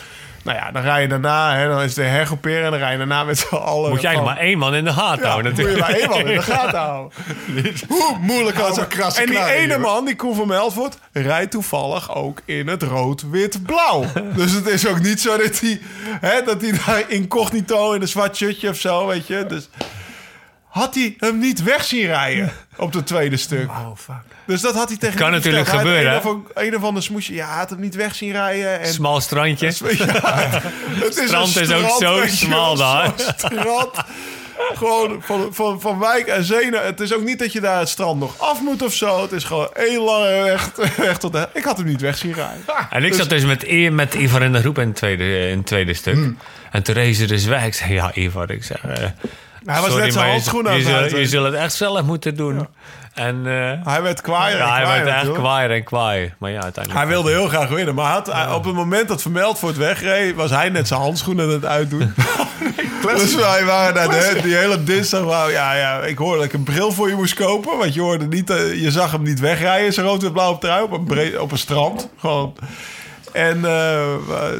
nou ja, dan rij je daarna, hè, dan is de hergroeperen... en dan rij je daarna met z'n allen... Moet jij nog maar één man in de gaten ja, houden, moet je natuurlijk. maar één man in de gaten houden. <laughs> Hoe moeilijk was Oude het? krasse En die ene man, die Koen van Melfort, rijdt toevallig ook in het rood-wit-blauw. dus het is ook niet zo dat hij, hè, dat hij daar incognito in een zwart shirtje of zo, weet je. Dus had hij hem niet weg zien rijden op het tweede stuk. Oh, fuck. Dus dat had hij tegen Kan natuurlijk verteld. Hij had gebeuren, Een of, een of ander smoesje. Ja, hij had hem niet weg zien rijden. En Smal strandje. <laughs> ja, het is <laughs> Strand een is ook zo smal daar. strand. Gewoon van, van, van wijk en zee. Het is ook niet dat je daar het strand nog af moet of zo. Het is gewoon één lange weg, <laughs> weg tot de... Ik had hem niet weg zien rijden. En ik zat dus met, I- met Ivar in de groep in het tweede, in het tweede stuk. Hmm. En ze dus weg. Ik zei, ja, Ivar, ik zeg... eh, Hij was sorry, net zijn handschoenen aan het je zult het echt zelf moeten doen. En eh, Hij werd kwaaier ja, hij kwaaier werd echt kwaaier en kwaaier. Maar ja, uiteindelijk... Hij wilde heel graag winnen. Maar had, op het moment dat Vermeld voor het wegreed... was hij net zijn handschoenen aan het uitdoen. <laughs> dus wij waren daar de, die hele dinsdag... Ja, ja, ik hoorde dat ik een bril voor je moest kopen. Want je, hoorde niet, eh, je zag hem niet wegrijden. Zijn rood en blauw trui op een, op een strand. Gewoon... En eh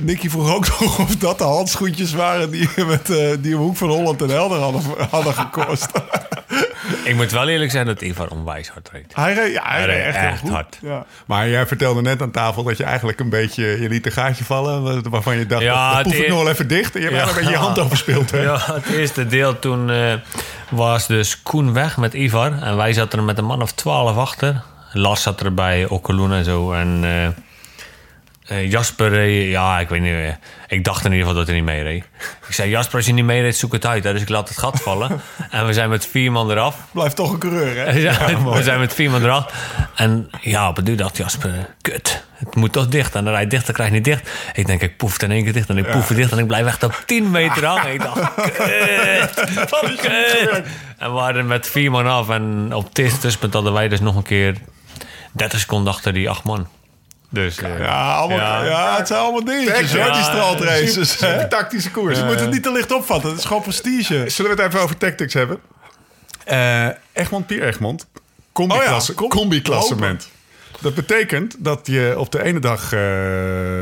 Nicky vroeg ook <laughs> nog of dat de handschoentjes waren... die, met, eh, die Hoek van Holland en Helder hadden, hadden gekost. <laughs> Ik moet wel eerlijk zijn dat Ivar onwijs hard reed. hij reed, ja, hij Hij reed reed echt, heel echt goed. hard. Ja. Maar jij vertelde net aan tafel dat je eigenlijk een beetje... Je liet een gaatje vallen waarvan je dacht... Ja, dat, dat het poef ik e- nog wel even dicht. En je hebt Ja. beetje je hand <laughs> overspeeld. Hè? Ja, het eerste deel toen eh, was dus Koen weg met Ivar. En wij zaten er met een man of twaalf achter. Lars zat er bij Okkeloen en zo. En eh, eh, Jasper, reed- ja, ik weet niet meer. Ik dacht in ieder geval dat hij niet meereed. Ik zei, Jasper, als je niet meereed, zoek het uit. hè. Dus ik laat het gat vallen. <laughs> en we zijn met vier man eraf. Blijft toch een coureur, hè? <laughs> Ja, we zijn met vier man eraf. En ja, op het duur dacht Jasper, kut. Het moet toch dicht. En dan rijdt dicht, dan krijg je niet dicht. Ik denk, ik poef het in één keer dicht. En ik poef het dicht. En ik blijf echt op 10 meter hangen. Ik dacht, <laughs> kut. En we waren met vier man af. En op eerste tussenpunt hadden wij dus nog een keer 30 seconden achter die acht man. Dus eh, Ja, allemaal, ja. Ja. het zijn allemaal dingetjes, hoor, Ja, die. Super tactische koers. Je moet het niet te licht opvatten. Het is gewoon prestige. Zullen we het even over tactics hebben? Eh Egmond, Pier Egmond. Combi-klasse, Oh combi-klassement. Dat betekent dat je op de ene dag eh,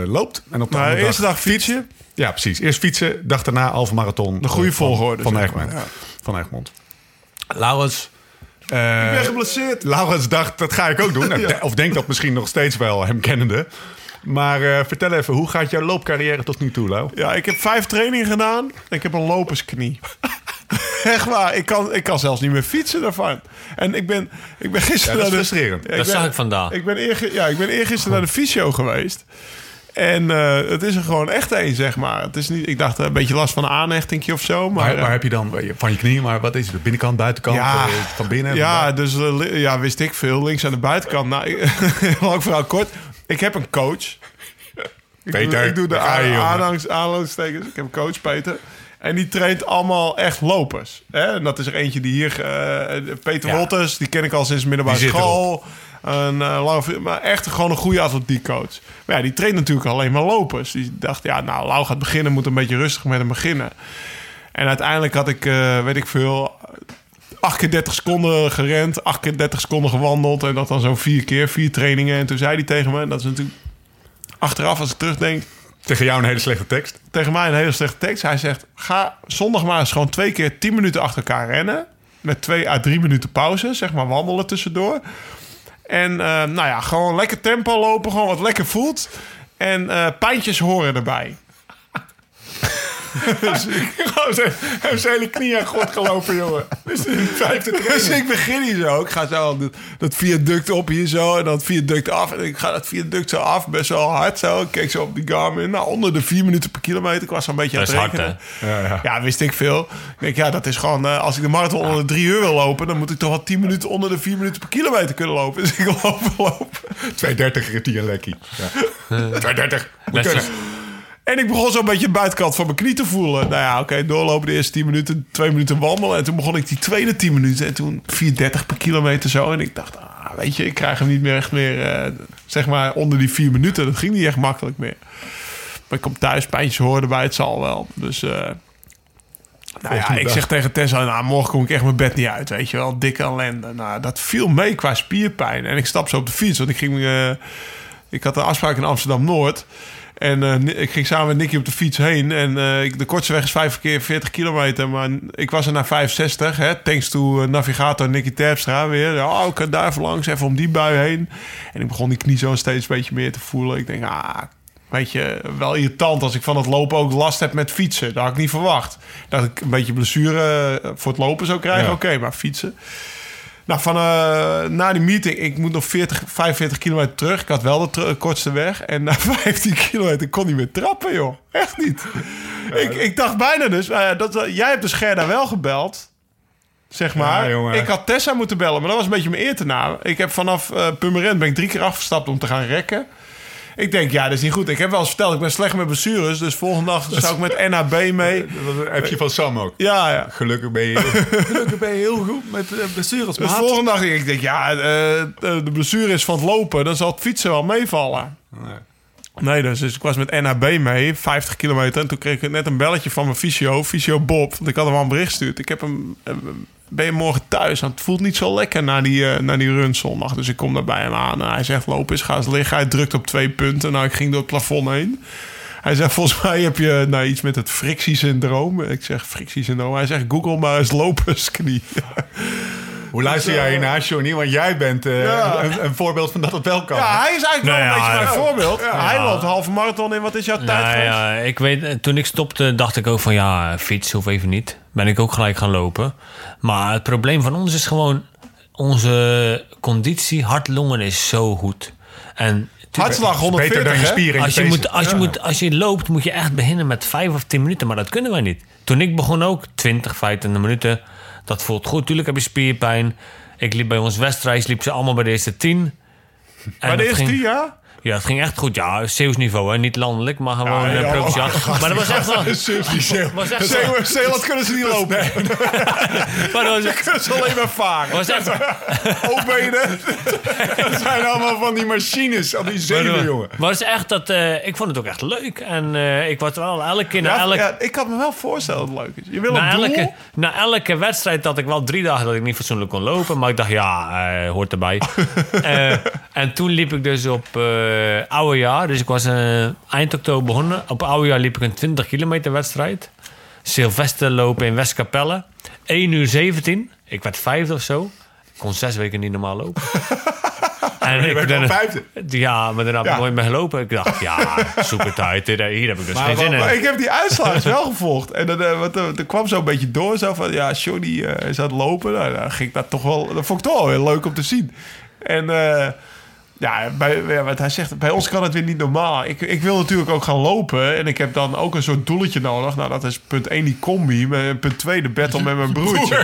loopt en op de Nou, de andere eerste dag fietsen. Ja, precies. Eerst fietsen, dag daarna halve marathon. De goede van- volgorde, Van, zeg Egmond. ja. Van Egmond. Laurens. Eh, Ik ben geblesseerd. Laurens dacht, dat ga ik ook doen. <laughs> Ja. Of denkt dat misschien nog steeds wel, hem kennende. Maar eh, vertel even, hoe gaat jouw loopcarrière tot nu toe, Lau? Ja, ik heb vijf trainingen gedaan. Ik heb een lopersknie. <laughs> Echt waar. Ik kan, ik kan zelfs niet meer fietsen daarvan. En ik ben, ik ben gisteren... Ja, dat is naar de- frustrerend. Ja, Dat ben- zag ik vandaag. Ik ben, eerge, ja, ik ben eergisteren naar de fysio geweest. En eh, het is er gewoon echt één, zeg maar. Het is niet, ik dacht een beetje last van een aanhechtingje of zo. Maar, Waar, eh, heb je dan van je knie, maar wat is het? De binnenkant, buitenkant, Ja. eh, van binnen? Ja, dus eh, ja, wist ik veel. Links aan de buitenkant. Nou, ik- <laughs> lang verhaal kort. Ik heb een coach. Peter, ik doe de daar ga je, aan- jongen. aanhangs- aanhalingstekens. Ik heb een coach, Peter. En die traint allemaal echt lopers. Hè? En dat is er eentje die hier... eh, Peter Ja. Wolters, die ken ik al sinds middelbare school. Een, eh, lange, maar echt gewoon een goede atletiekcoach. Maar ja, die traint natuurlijk alleen maar lopers. Die dacht, ja, nou, Lau gaat beginnen. Moet een beetje rustig met hem beginnen. En uiteindelijk had ik, eh, weet ik veel... 8 keer 30 seconden gerend, 8 keer 30 seconden gewandeld. En dat dan zo vier keer, vier trainingen. En toen zei hij tegen me, en dat is natuurlijk achteraf als ik terugdenk, Tegen jou een hele slechte tekst. tegen mij een hele slechte tekst. Hij zegt, ga zondag maar eens gewoon twee keer 10 minuten achter elkaar rennen. Met twee à drie minuten pauze, zeg maar wandelen tussendoor. En eh, nou ja, gewoon lekker tempo lopen, gewoon wat lekker voelt. En eh pijntjes horen erbij. Gewoon zijn, zijn zijn hele knie aan God gelopen, jongen. <laughs> Dus in Dus ik begin hier zo. Ik ga zo dat, dat viaduct op hier zo. En dan het viaduct af. En ik ga dat viaduct zo af. Best wel hard zo. Ik keek zo op die Garmin. Nou, onder de 4 minuten per kilometer. Ik was zo'n beetje Dat aan het hard. Ja, ja. Ja, wist ik veel. Ik denk, ja, dat is gewoon... eh, als ik de marathon onder de 3 uur wil lopen... dan moet ik toch wel 10 minuten onder de 4 minuten per kilometer kunnen lopen. <laughs> Dus ik loop, loop. 230 Retier Lekkie. Ja. 230. Moet Best kunnen. En ik begon zo'n beetje de buitenkant van mijn knie te voelen. Nou ja, oké, doorlopen de eerste 10 minuten, 2 minuten wandelen. En toen begon ik die tweede 10 minuten. En toen 4,30 per kilometer zo. En ik dacht, ah, weet je, ik krijg hem niet meer echt meer, eh, zeg maar, onder die 4 minuten. Dat ging niet echt makkelijk meer. Maar ik kom thuis, pijntjes horen bij, het zal wel. Dus, eh, nou ja, ik zeg tegen Tessa, nou, morgen kom ik echt mijn bed niet uit, weet je wel. Dikke ellende. Nou, dat viel mee qua spierpijn. En ik stap zo op de fiets, want ik ging... eh, ik had een afspraak in Amsterdam-Noord. En eh, ik ging samen met Nicky op de fiets heen. En eh, de kortste weg is 5 keer 40 kilometer. Maar ik was er naar 65. Hè, thanks to eh, navigator Nicky Terpstra weer. Oh, ik kan daar langs, even om die bui heen. En ik begon die knie zo steeds een beetje meer te voelen. Ik denk, ah, weet je, wel irritant als ik van het lopen ook last heb met fietsen. Dat had ik niet verwacht. Dat ik een beetje blessure voor het lopen zou krijgen. Ja. Oké, maar fietsen... Nou, van eh, na die meeting, ik moet nog 40, 45 kilometer terug. Ik had wel de kortste weg. En na <laughs> 15 kilometer kon niet meer trappen, joh. Echt niet. ik, ik dacht bijna dus, eh, dat, eh, jij hebt dus Gerda wel gebeld. Zeg maar. Ja, ik had Tessa moeten bellen, maar dat was een beetje mijn eer te na. Ik heb vanaf eh Purmerend ben ik drie keer afgestapt om te gaan rekken. Ik denk, ja, dat is niet goed. Ik heb wel eens verteld, ik ben slecht met blessures. Dus volgende dag zou ik met <laughs> NAB mee. Dat heb je van Sam ook. Ja, ja. Gelukkig ben je... <laughs> Gelukkig ben je heel goed met uh, blessures, Dus maat. volgende dag denk ik, ik denk, ja, eh, de de blessure is van het lopen. Dan zal het fietsen wel meevallen. Nee, dus, dus ik was met NHB mee, 50 kilometer. En toen kreeg ik net een belletje van mijn fysio, fysio Bob. Want ik had hem al een bericht gestuurd. Ik heb hem, eh, ben je morgen thuis? Want het voelt niet zo lekker na die, eh, na die run zondag. Dus ik kom daar bij hem aan en hij zegt, loop eens, ga eens liggen. Hij drukt op twee punten. Nou, ik ging door het plafond heen. Hij zegt, volgens mij heb je nou, iets met het frictiesyndroom. Ik zeg, frictiesyndroom. Hij zegt, google maar eens lopersknie. <laughs> Hoe luister jij hiernaar, Johnny? Want jij bent eh, Ja. een, een voorbeeld van dat het wel kan. Ja, hij is eigenlijk Nou wel een ja, beetje mijn ja. voorbeeld. Hij loopt een halve marathon in. Wat is jouw tijd geweest? ja, ik weet, eh, toen ik stopte, dacht ik ook van ja, fiets hoef even niet. Ben ik ook gelijk gaan lopen. Maar het probleem van ons is gewoon, onze conditie, hart-longen is zo goed. En Hartslag Beter 140, dan je spieren als je, moet, als, je moet, als je loopt, moet je echt beginnen met vijf of tien minuten. Maar dat kunnen wij niet. Toen ik begon ook, 20, 25 minuten. Dat voelt goed. Tuurlijk heb je spierpijn. Ik liep bij ons wedstrijd, liep ze allemaal bij de eerste tien. En Bij dat de eerste ging- tien, ja? Ja, het ging echt goed. Ja, Zeeuws-niveau, hè. Niet landelijk, maar gewoon Ja, provinciaal. Maar dat was echt wel... <laughs> <laughs> Wel- Zeeland kunnen ze niet lopen. <laughs> maar dat was echt- Kunnen ze alleen maar varen. was echt... Opbenen. Dat zijn allemaal van die machines, al die zenuwen, jongen. Maar het is echt dat... eh, ik vond het ook echt leuk. En eh, ik was wel elke keer... Na, Ja, elk, ja, ik kan me wel voorstellen dat het leuk is. Je wil na, elke, na elke wedstrijd had ik wel drie dagen dat ik niet fatsoenlijk kon lopen. Maar ik dacht, ja, eh, hoort erbij. Eh, en toen liep ik dus op eh oude jaar. Dus ik was eh, eind oktober begonnen. Op oude jaar liep ik een 20 kilometer wedstrijd. Sylvester lopen in Westkapelle. 1 uur 17. Ik werd vijfde of zo. Ik kon zes weken niet normaal lopen. <laughs> en Je werd wel vijfde. Ja, maar daarna heb ik Ja. nooit meer gelopen. Ik dacht, ja, <laughs> super tijd. Hier hier heb ik dus geen zin in. Maar ik heb die uitslagen wel gevolgd. En dan, eh, wat, eh, er kwam zo een beetje door. Zo van, ja, Johnny eh, is aan het lopen. Nou, dan ging ik dat toch wel... Dat vond ik toch wel heel leuk om te zien. En... eh, ja, bij, ja, wat hij zegt, bij ons kan het weer niet normaal. Ik, ik wil natuurlijk ook gaan lopen. En ik heb dan ook een soort doeletje nodig. Nou, dat is punt 1 die combi. Maar Punt 2 de battle met mijn broertje.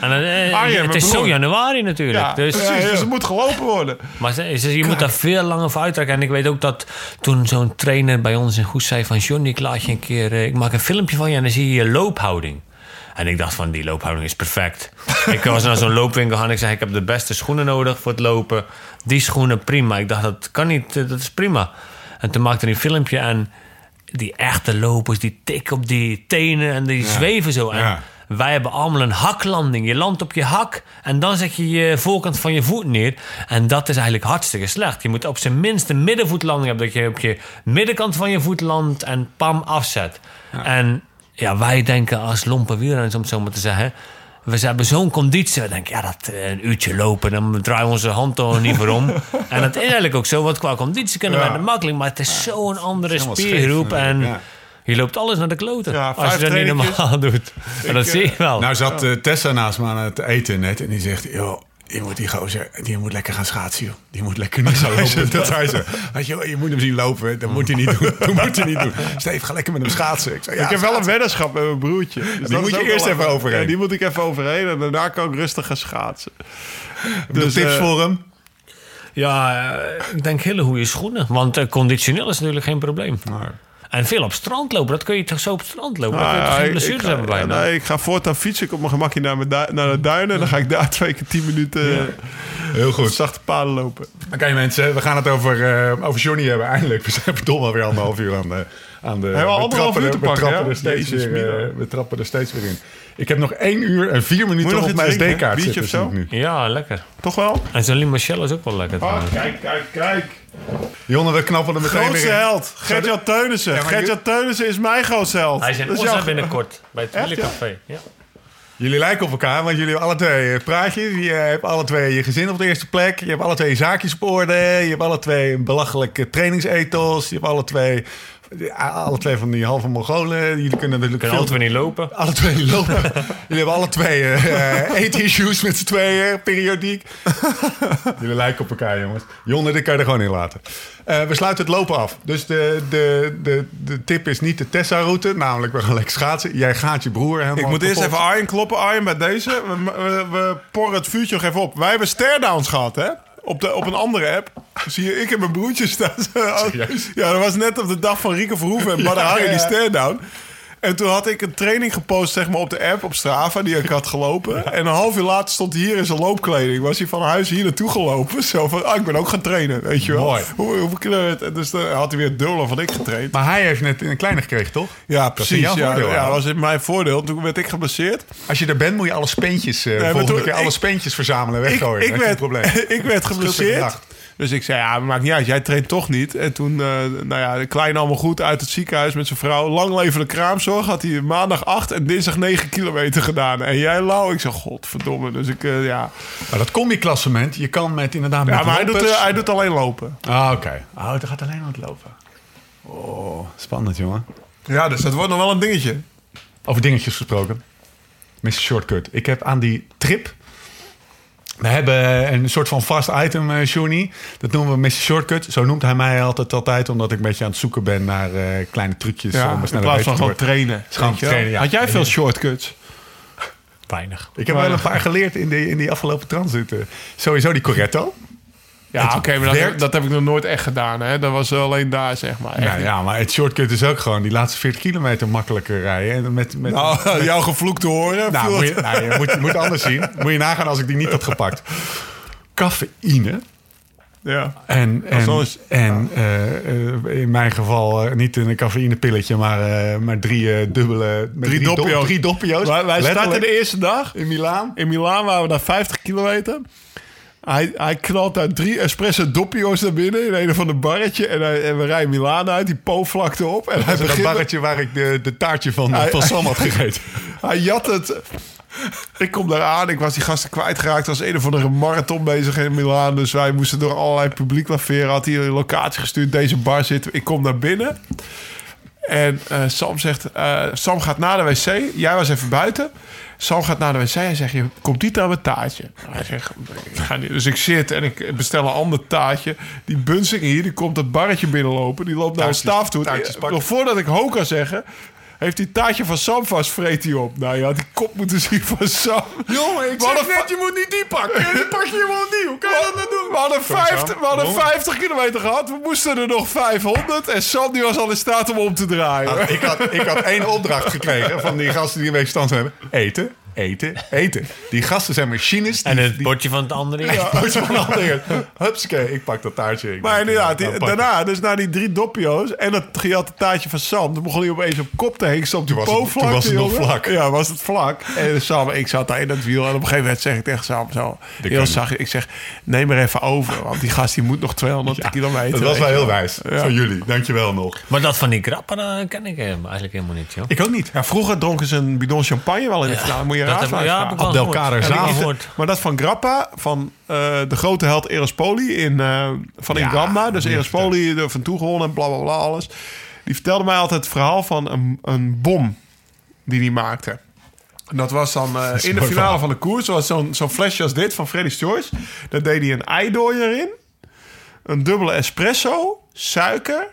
En dan, eh, Arjen, het mijn is zo januari natuurlijk. Ja, dus, precies. Dus het moet gelopen worden. Maar ze- ze- je moet daar veel langer voor uittrekken. En ik weet ook dat toen zo'n trainer bij ons in Goes zei van... Johnny, ik laat je een keer... eh, Ik maak een filmpje van je en dan zie je je loophouding. En ik dacht van, die loophouding is perfect. <laughs> ik was naar zo'n loopwinkel gaan ik zei... Ik heb de beste schoenen nodig voor het lopen. Die schoenen, prima. Ik dacht, dat kan niet, eh, dat is prima. En toen maakte hij een filmpje en... Die echte lopers, die tikken op die tenen en die zweven zo. En Ja. wij hebben allemaal een haklanding. Je landt op je hak en dan zet je je voorkant van je voet neer. En dat is eigenlijk hartstikke slecht. Je moet op zijn minst een middenvoetlanding hebben. Dat je op je middenkant van je voet landt en pam afzet. En ja, wij denken als lompe wielrenners, om het zo maar te zeggen... We hebben zo'n conditie. We denken, ja, dat eh, een uurtje lopen, dan draaien we onze hand toch niet voor om. <laughs> en dat is eigenlijk ook zo, want qua conditie kunnen wij het makkelijk. Maar het is zo'n andere scheef spiergroep. En Je loopt alles naar de kloten. Ja, als je dat niet normaal <laughs> doet. En dat eh, zie je wel. Nou zat eh, Tessa naast me aan het eten net en die zegt... joh, je moet die gozer, die moet lekker gaan schaatsen, joh. Die moet lekker niet <laughs> gaan lopen. Dat zei ze. Weet je, je moet hem zien lopen, dat moet hij niet doen. Dat moet hij niet doen. <laughs> Steve, ga lekker met hem schaatsen. Ik, zei, ja, ik heb wel een weddenschap met mijn broertje. Dus dat moet je eerst even overheen. Ja, die moet ik even overheen. En daarna kan ik rustig gaan schaatsen. De Dus, tips eh, voor hem? Ja, eh, ik denk hele goede schoenen. Want eh, conditioneel is natuurlijk geen probleem. En veel op strand lopen, dat kun je toch zo op het strand lopen? Dan kun je toch geen ik- blessures ik, hebben ga- bijna? nee, ik ga voortaan fietsen ik op mijn gemakje naar, mijn du- naar de duinen. En dan ga ik daar twee keer tien minuten eh, Heel goed. zachte paden lopen. Oké mensen, we gaan het over, eh, over Johnny hebben eindelijk. We zijn verdomme alweer anderhalf uur aan de... Aan de we anderhalf trappen uur te we pakken, trappen ja? er steeds Jezus, weer, eh, we trappen er steeds weer in. Ik heb nog één uur en vier minuten nog op mijn? SD-kaart Biertje zitten. of zo? nu. Ja, lekker. Toch wel? En zo'n limoncello is ook wel lekker. Ah, trouwens. kijk, kijk, kijk. Jonne, we knappen er meteen Grootste weer in. held. Gert-Jan Teunissen. Ja, Gert-Jan Teunissen is mijn grootste held. Hij is in binnenkort bij het Echt, Wielercafé. Ja. Jullie lijken op elkaar, want jullie hebben alle twee praatjes. Je hebt alle twee je gezin op de eerste plek. Je hebt alle twee je zaakjes op orde. Je hebt alle twee een belachelijke trainingsethos. Je hebt alle twee, alle twee van die halve Mongolen. Jullie kunnen natuurlijk Kunnen veel... altijd weer niet lopen. Alle twee niet lopen. <laughs> Jullie hebben alle twee eh eet-issues met z'n tweeën, periodiek. <laughs> Jullie lijken op elkaar, jongens. Jonne, dit kan je er gewoon in laten. Eh, we sluiten het lopen af. Dus de, de, de, de tip is niet de Tessa-route, namelijk we gaan lekker schaatsen. Jij gaat je broer helemaal Ik moet eerst even Arjen kloppen. Arjen, bij deze. We, we, we porren het vuurtje nog even op. Wij hebben stare-downs gehad, hè? Op, de, op een andere app. Zie je, ik en mijn broertje staan. Ja, dat was net op de dag van Rieke Verhoeven en Badr Harry, ja. die stare-down. En toen had ik een training gepost zeg maar, op de app, op Strava, die ik had gelopen. En een half uur later stond hij hier in zijn loopkleding. Was hij van huis hier naartoe gelopen. Zo van, ah, ik ben ook gaan trainen, weet je wel. Mooi. Hoe, hoe kleurt. En dus dan had hij weer dubbel van ik getraind. Maar hij heeft net een kleine gekregen, toch? Ja, precies. jouw Ja, voordeel, ja, hè? dat was in mijn voordeel. Toen werd ik geblesseerd. Als je er bent, moet je alle speentjes, eh maar volgende toen- keer alle ik- speentjes verzamelen en weggooien. ik, Dat werd, probleem. <laughs> ik werd geblesseerd. Dus ik zei, ja, maakt niet uit. Jij traint toch niet. En toen, eh, nou ja, de kleine allemaal goed uit het ziekenhuis met zijn vrouw. Lang leven de kraamzorg. Had hij maandag 8 en dinsdag 9 kilometer gedaan. En jij lauw. Ik zeg, godverdomme. Dus ik, eh, ja. Maar dat combi-klassement, je kan met inderdaad met Ja, maar hij doet, eh, hij doet alleen lopen. Ah, oké. Oh, het gaat alleen om het lopen. Oh, spannend, jongen. Ja, dus dat wordt nog wel een dingetje. Over dingetjes gesproken. Mr. Shortcut. Ik heb aan die trip... We hebben een soort van vast item, eh Johnny. Dat noemen we Mr. Shortcut. Zo noemt hij mij altijd altijd... omdat ik een beetje aan het zoeken ben naar eh, kleine trucjes... Ja, om er in sneller plaats van te gewoon trainen. Gewoon trainen, ja. Had jij veel shortcuts? Weinig. Ik heb wel een paar geleerd in, de, in die afgelopen transit. Sowieso die Corretto. Ja, oké, maar dat, dat heb ik nog nooit echt gedaan. Hè? Dat was alleen daar, zeg maar. Echt Nou ja, maar het shortcut is ook gewoon die laatste 40 kilometer makkelijker rijden. En met, met, Nou, <laughs> jouw gevloek te horen. Nou, moet je, nou, je moet, moet anders zien. <laughs> Moet je nagaan als ik die niet had gepakt. Cafeïne. ja. En, en, is- en eh, eh, in mijn geval eh, niet een cafeïnepilletje, maar, eh, maar drie eh, dubbele... met Drie do- doppio's. drie doppio's. Wij, starten de eerste dag. in Milaan. In Milaan waren we daar 50 kilometer. Hij, hij knalt daar drie espresso doppio's naar binnen in een of ander barretje. En, hij, en we rijden Milaan uit, die Po-vlakte op. En hij, Dat dat begint, barretje waar ik de, de taartje van, Hij- van Sam had <laughs> gegeten. hij jat het. Ik kom daar aan, ik was die gasten kwijtgeraakt. Er was een of andere marathon bezig in Milaan. Dus wij moesten door allerlei publiek laveren. Had hij een locatie gestuurd, deze bar zit. Ik kom naar binnen. En eh, Sam zegt, eh, Sam gaat naar de wc. Jij was even buiten. Sam gaat naar de wc en zegt, je komt niet aan mijn taartje. Hij zegt, ik ga niet. Dus ik zit en ik bestel een ander taartje. Die Bunsing hier, die komt dat barretje binnenlopen. Die loopt naar een staaf toe. pakken. Nog voordat ik ho kan zeggen... Heeft die taartje van Sam vast, vreet hij op. Nou, had die kop moeten zien van Sam. Jongen, ik zeg net, je moet niet die pakken. Die pak je gewoon niet. Hoe kan je dat nou doen? We hadden, Sorry, 50, Sam. we hadden Jongen. 50 kilometer gehad. We moesten er nog 500. En Sam die was al in staat om om te draaien. Nou, ik, had, ik had één opdracht gekregen van die gasten die een week stand hebben. Eten, eten, eten. Die gasten zijn machines. Die, En het die, bordje van het andere. Ja, uit van een ander. Hupsakee, ik pak dat taartje. Ik Maar inderdaad, nou, die- het. daarna, dus na die drie doppio's en dat gejatte taartje van Sam, toen begon hij opeens op kop te op die Toen was het- toen was het nog vlak. Ja, was het vlak. En Sam, ik zat daar in het wiel en op een gegeven moment zeg ik tegen Sam zo, heel zacht, ik zeg, neem maar even over, want die gast die moet nog 200 kilometer. Dat was wel heel wijs Ja. van jullie. Dankjewel nog. Maar dat van die grappen, dat ken ik eh, eigenlijk helemaal niet, joh. Ik ook niet. Ja, vroeger dronken ze een bidon champagne wel in de finale. Je heb, ja, Abdelkader gehoord. Maar dat van Grappa, van eh, de grote held Eraspoli in, eh van Ja, Ingamba. Dus Eraspoli er van toe gewonnen en bla bla bla alles. Die vertelde mij altijd het verhaal van een, een bom die hij maakte. En dat was dan eh, <laughs> in de finale verhaal. van de koers. was zo'n zo'n flesje als dit van Freddy's Choice. Daar deed hij een eidooier in. Een dubbele espresso. Suiker.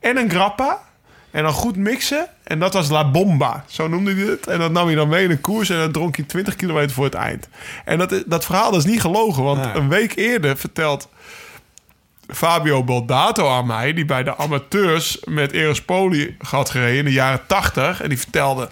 En een grappa. En dan goed mixen. En dat was La Bomba. Zo noemde hij het. En dat nam hij dan mee in de koers. En dat dronk hij 20 kilometer voor het eind. En dat, dat verhaal dat is niet gelogen. Want een week eerder vertelt Fabio Baldato aan mij... die bij de amateurs met Erospoli had gereden in de jaren 80. En die vertelde...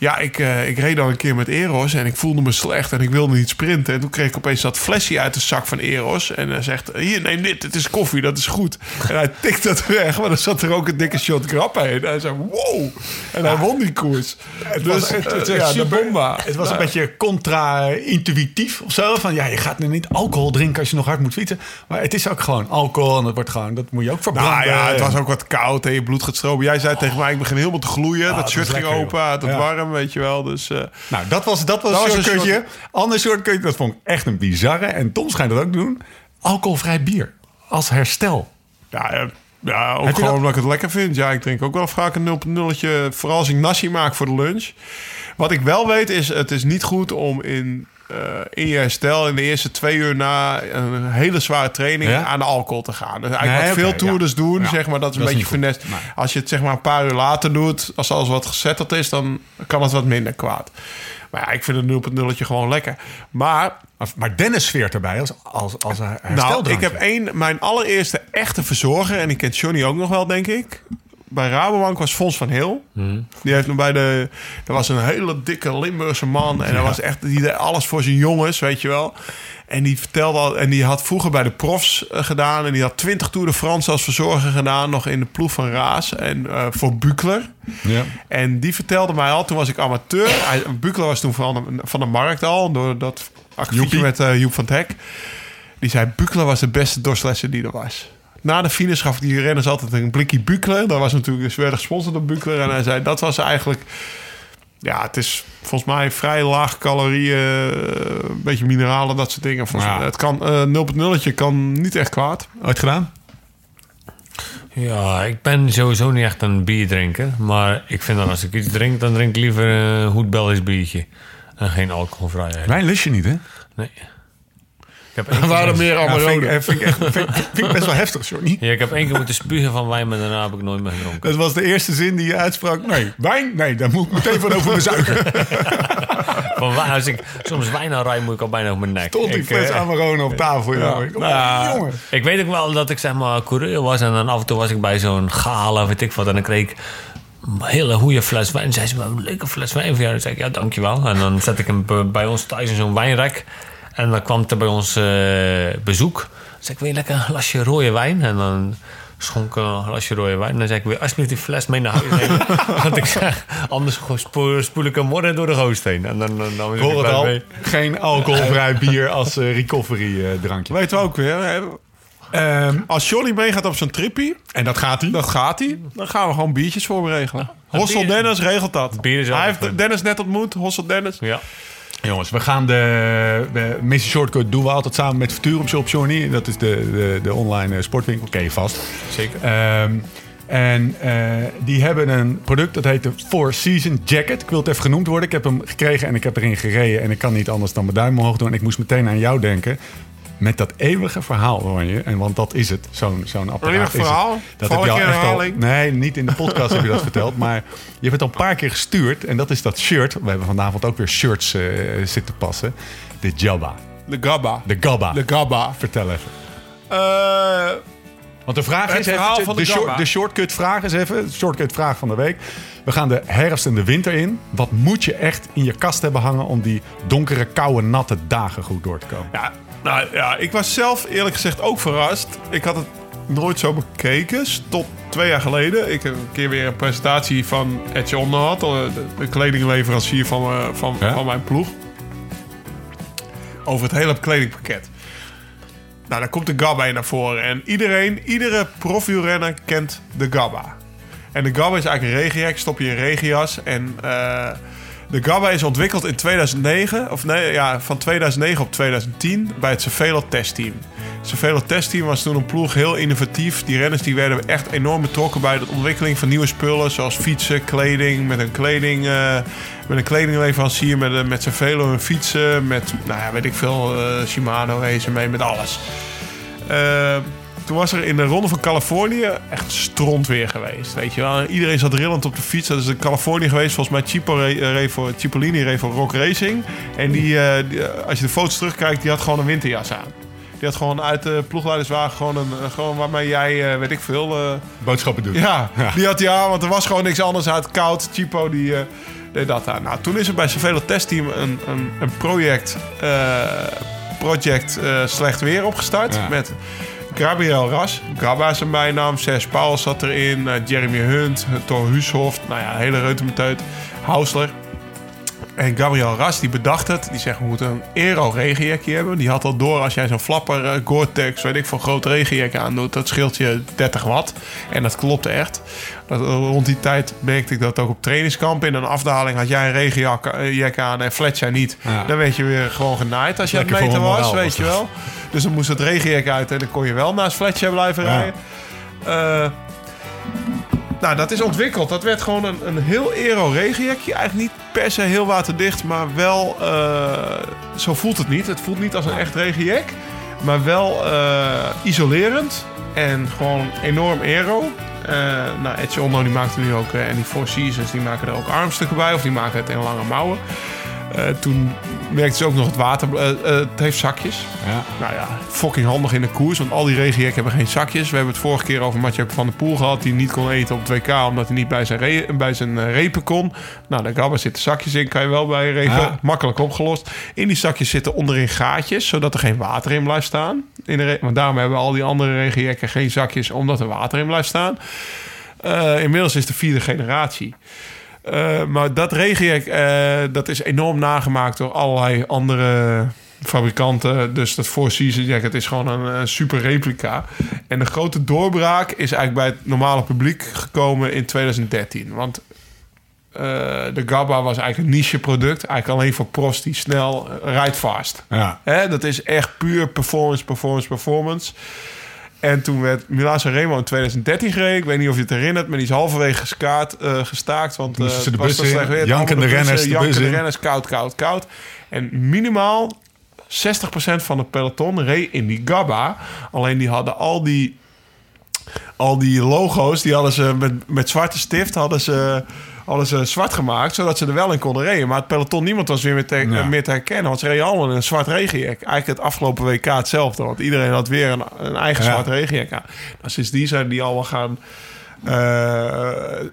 Ja, ik, eh, ik reed dan een keer met Eros en ik voelde me slecht en ik wilde niet sprinten. En toen kreeg ik opeens dat flesje uit de zak van Eros. En hij zegt, hier, neem dit, het is koffie, dat is goed. En hij tikt dat weg, maar er zat er ook een dikke shot grappa in. En hij zei, wow. En hij won die koers. Het dus, was, het, het, eh, ja, de bomba. Het was een beetje contra-intuïtief of zo. Van ja, je gaat nu niet alcohol drinken als je nog hard moet fietsen. Maar het is ook gewoon alcohol en het wordt gewoon, dat moet je ook verbranden. Nou ja, het was ook wat koud en je bloed gaat stromen. Jij zei tegen mij, ik begin helemaal te gloeien. Ah, dat dat shirt ging lekker, open, het Ja. warm, weet je wel. Dus eh, Nou, dat was, dat was, Dat was een short- Ander shortkutje, dat vond ik echt een bizarre. En Tom schijnt dat ook te doen. Alcoholvrij bier. Als herstel. ja, ja, ook Heb gewoon dat- omdat ik het lekker vind. Ja, ik drink ook wel vaak een 0.0'tje. Vooral als ik nasi maak voor de lunch. Wat ik wel weet is, het is niet goed om in, eh, in je herstel... in de eerste twee uur na een hele zware training Ja? aan de alcohol te gaan. Dus eigenlijk Nee, wat veel toerders ja. doen, Ja. zeg maar, dat is een Dat beetje finesse. Nee. Als je het zeg maar een paar uur later doet, als alles wat gezetteld is... dan kan het wat minder kwaad. Maar ja, ik vind een 0.0'tje gewoon lekker. Maar Maar, Dennis sfeert erbij als, als, als nou, ik heb één, mijn allereerste echte verzorger, en die kent Johnny ook nog wel, denk ik. Bij Rabobank was Fons van Heel. Die heeft nog bij de. Er was een hele dikke Limburgse man. En dat was echt. Die deed alles voor zijn jongens, weet je wel. En die vertelde al. En die had vroeger bij de profs eh, gedaan. En die had 20 Tour de France als verzorger gedaan. Nog in de ploeg van Raas. En eh, voor Bukler. Ja. En die vertelde mij al, toen was ik amateur. Hij, Bukler was toen van de, van de markt al, door dat Joepie. met eh, Joep van het Hek. Die zei, Bukler was de beste dorslessen die er was. Na de finish gaf die renners altijd een blikje Bukler. Dat was natuurlijk, ze werden gesponsord door Bukler. En hij zei, dat was eigenlijk... Ja, het is volgens mij vrij laag calorieën, eh, een beetje mineralen, dat soort dingen. Volgens Ja. mij, het kan, eh 0.0'tje kan niet echt kwaad. Ooit gedaan? Ja, ik ben sowieso niet echt een bierdrinker. Maar ik vind dan als ik iets drink, dan drink ik liever een goed Belgisch biertje. En geen alcoholvrij. Wijn lust je niet, hè? Nee. Keer, waren meer Ja, vind, Amarone. ik, vind, ik echt, vind, ik- <laughs> vind ik best wel heftig, Johnny. ja, ik heb één keer moeten spugen van wijn, maar daarna heb ik nooit meer gedronken. Dat was de eerste zin die je uitsprak. Nee, wijn? Nee, daar moet ik meteen van over bezuigen. <laughs> Van wijn, als ik soms wijn aan rij, moet ik al bijna op mijn nek. Tot die Ik, fles eh, Amarone op tafel. Ja. Nou jongen. Ik weet ook wel dat ik zeg maar coureur was en dan af en toe was ik bij zo'n gala, weet ik wat, en dan kreeg ik een hele goede fles wijn. En zei ze, "Wat een leuke fles wijn voor jou. Dan zei ik, ja, dankjewel. En dan zet ik hem bij ons thuis in zo'n wijnrek. En dan kwam er bij ons eh, bezoek. Dan zei ik, wil je lekker een glasje rode wijn? En dan schonk ik een glasje rode wijn. En dan zei ik, weer alsjeblieft die fles mee naar huis nemen. <laughs> Want ik zeg, anders spoel, spoel ik hem morgen door de goost heen. En dan, dan, dan hoor het al. mee. Geen alcoholvrij <laughs> bier als eh, recovery eh, drankje. weten we ook weer. Hè? Ehm, Als Johnny meegaat op zijn trippie, en dat gaat hij. dat gaat hij. Dan gaan we gewoon biertjes voor hem regelen. Hossel bier- Dennis regelt dat. bier is Hij heeft. Dennis net ontmoet, Hossel Dennis. Ja. Jongens, we gaan de, de Missie Shortcut doen we altijd samen met Futurum Johnny. Dat is de, de, de online eh, sportwinkel. Ken je vast. Zeker. Ehm, en eh, die hebben een product dat heet de Four Season Jacket. Ik wil het even genoemd worden. Ik heb hem gekregen en ik heb erin gereden. En ik kan niet anders dan mijn duim omhoog doen. En ik moest meteen aan jou denken. Met dat eeuwige verhaal, hoor je. En want dat is het, zo'n zo'n apparaat. Eeuwig is het. verhaal? Dat Val heb je ik al in echt al... herhaling? Nee, niet in de podcast heb je dat <laughs> verteld. Maar je hebt het al een paar keer gestuurd. En dat is dat shirt. We hebben vanavond ook weer shirts eh, zitten passen. De Jabba. De Gabba. De Gabba. De Gabba. Vertel even. Eh, Want de vraag is verhaal even, van de, de short, Gabba. de shortcut vraag is even, de shortcut vraag van de week. We gaan de herfst en de winter in. Wat moet je echt in je kast hebben hangen om die donkere, koude, natte dagen goed door te komen? ja, nou, ja, ik was zelf eerlijk gezegd ook verrast. Ik had het nooit zo bekeken. Tot twee jaar geleden. Ik heb een keer weer een presentatie van Etje Onder had. eh, De, kledingleverancier van, eh, van, Ja? van mijn ploeg. Over het hele kledingpakket. Nou, dan komt de Gabba in naar voren. En iedereen, iedere profielrenner kent de Gabba. En de Gabba is eigenlijk een regenjack. Stop je in een regenjas. En eh, de Gabba is ontwikkeld in 2009. Of nee, ja, van 2009 op 2010 bij het Cervelo testteam. Cervelo testteam was toen een ploeg heel innovatief. Die renners die werden echt enorm betrokken bij de ontwikkeling van nieuwe spullen. Zoals fietsen, kleding, met een, kleding, eh, met een kledingleverancier, met, een- met Cervelo en fietsen. Met, nou ja, weet ik veel, eh, Shimano racen mee, met alles. Toen was er in de Ronde van Californië echt stront weer geweest. Weet je wel. Iedereen zat rillend op de fiets. Dat is in Californië geweest. Volgens mij Cipo eh, reed voor, Cipollini reed voor Rock Racing. En die, eh, die, eh, als je de foto's terugkijkt, die had gewoon een winterjas aan. Die had gewoon uit de ploegleiderswagen gewoon een, gewoon waarmee jij, weet ik veel... Boodschappen doen. ja, die had hij aan, want er was gewoon niks anders uit. Koud, Chipo, die deed dat aan. Nou, toen is er bij Cervelo Testteam een, een, een project, project Slecht Weer opgestart. Ja. Met Gabriel Ras, Gabba zijn bijnaam. Serge Pauwels zat erin. eh, Jeremy Hunt, Thor Huushoft. Nou ja, hele reutemeteut. Hausler. En Gabriel Ras die bedacht het. Die zegt we moeten een aero regenjekje hebben. Die had al door als jij zo'n flapper eh, Gore-Tex, weet ik van groot regenjek aandoet. Dat scheelt je 30 watt. En dat klopte echt. Dat, eh, rond die tijd merkte ik dat ook op trainingskamp. In een afdaling had jij een regenjak eh, jek aan en Fletcher niet. Ja. Dan werd je weer gewoon genaaid als je aan het Lekker meten was, weet was je wel. Dus dan moest het regenjek uit en dan kon je wel naast Fletcher blijven Ja. rijden. Eh, nou, dat is ontwikkeld. Dat werd gewoon een, een heel aero regenjekje. Eigenlijk niet per se heel waterdicht, maar wel... eh, zo voelt het niet. Het voelt niet als een echt regenjek. Maar wel eh, isolerend. En gewoon enorm aero. Eh nou, Edge Ondo die maakt er nu ook... en die Four Seasons die maken er ook armstukken bij. Of die maken het in lange mouwen. Toen merkte ze ook nog het water... eh, eh, het heeft zakjes. Ja. Nou ja, fucking handig in de koers. Want al die regenjekken hebben geen zakjes. We hebben het vorige keer over Mathieu van der Poel gehad. Die niet kon eten op het WK omdat hij niet bij zijn, re- bij zijn eh, repen kon. Nou, de Gabba zitten zakjes in. Kan je wel bij repen. Ja. Makkelijk opgelost. In die zakjes zitten onderin gaatjes. Zodat er geen water in blijft staan. In de want daarom hebben al die andere regenjekken geen zakjes. Omdat er water in blijft staan. Inmiddels is de vierde generatie. Eh, maar dat regenjek, eh, dat is enorm nagemaakt door allerlei andere fabrikanten. Dus dat Four Seasons jacket is gewoon een, een super replica. En de grote doorbraak is eigenlijk bij het normale publiek gekomen in 2013. Want eh, de Gabba was eigenlijk een niche product. Eigenlijk alleen voor pros die snel eh, rijdt fast. Ja. Hè, dat is echt puur performance, performance, performance. En toen werd Milan Remo in 2013 gereden. Ik weet niet of je het herinnert, maar die is halverwege geskaat, eh, gestaakt. Want Moesten eh, ze de bus in, slecht weer. jankende Allemaal renners de in. renners, koud, koud, koud. En minimaal 60% van het peloton reed in die Gabba. Alleen die hadden al die, al die logo's, die hadden ze met, met zwarte stift hadden ze, ze zwart gemaakt, zodat ze er wel in konden rijden. Maar het peloton, niemand was weer meer te, Ja. meer te herkennen, want ze reden allemaal in een zwart regenjek. Eigenlijk het afgelopen WK hetzelfde, want iedereen had weer een, een eigen Ja. zwart regenjek aan. Nou, sindsdien zijn die allemaal gaan... eh,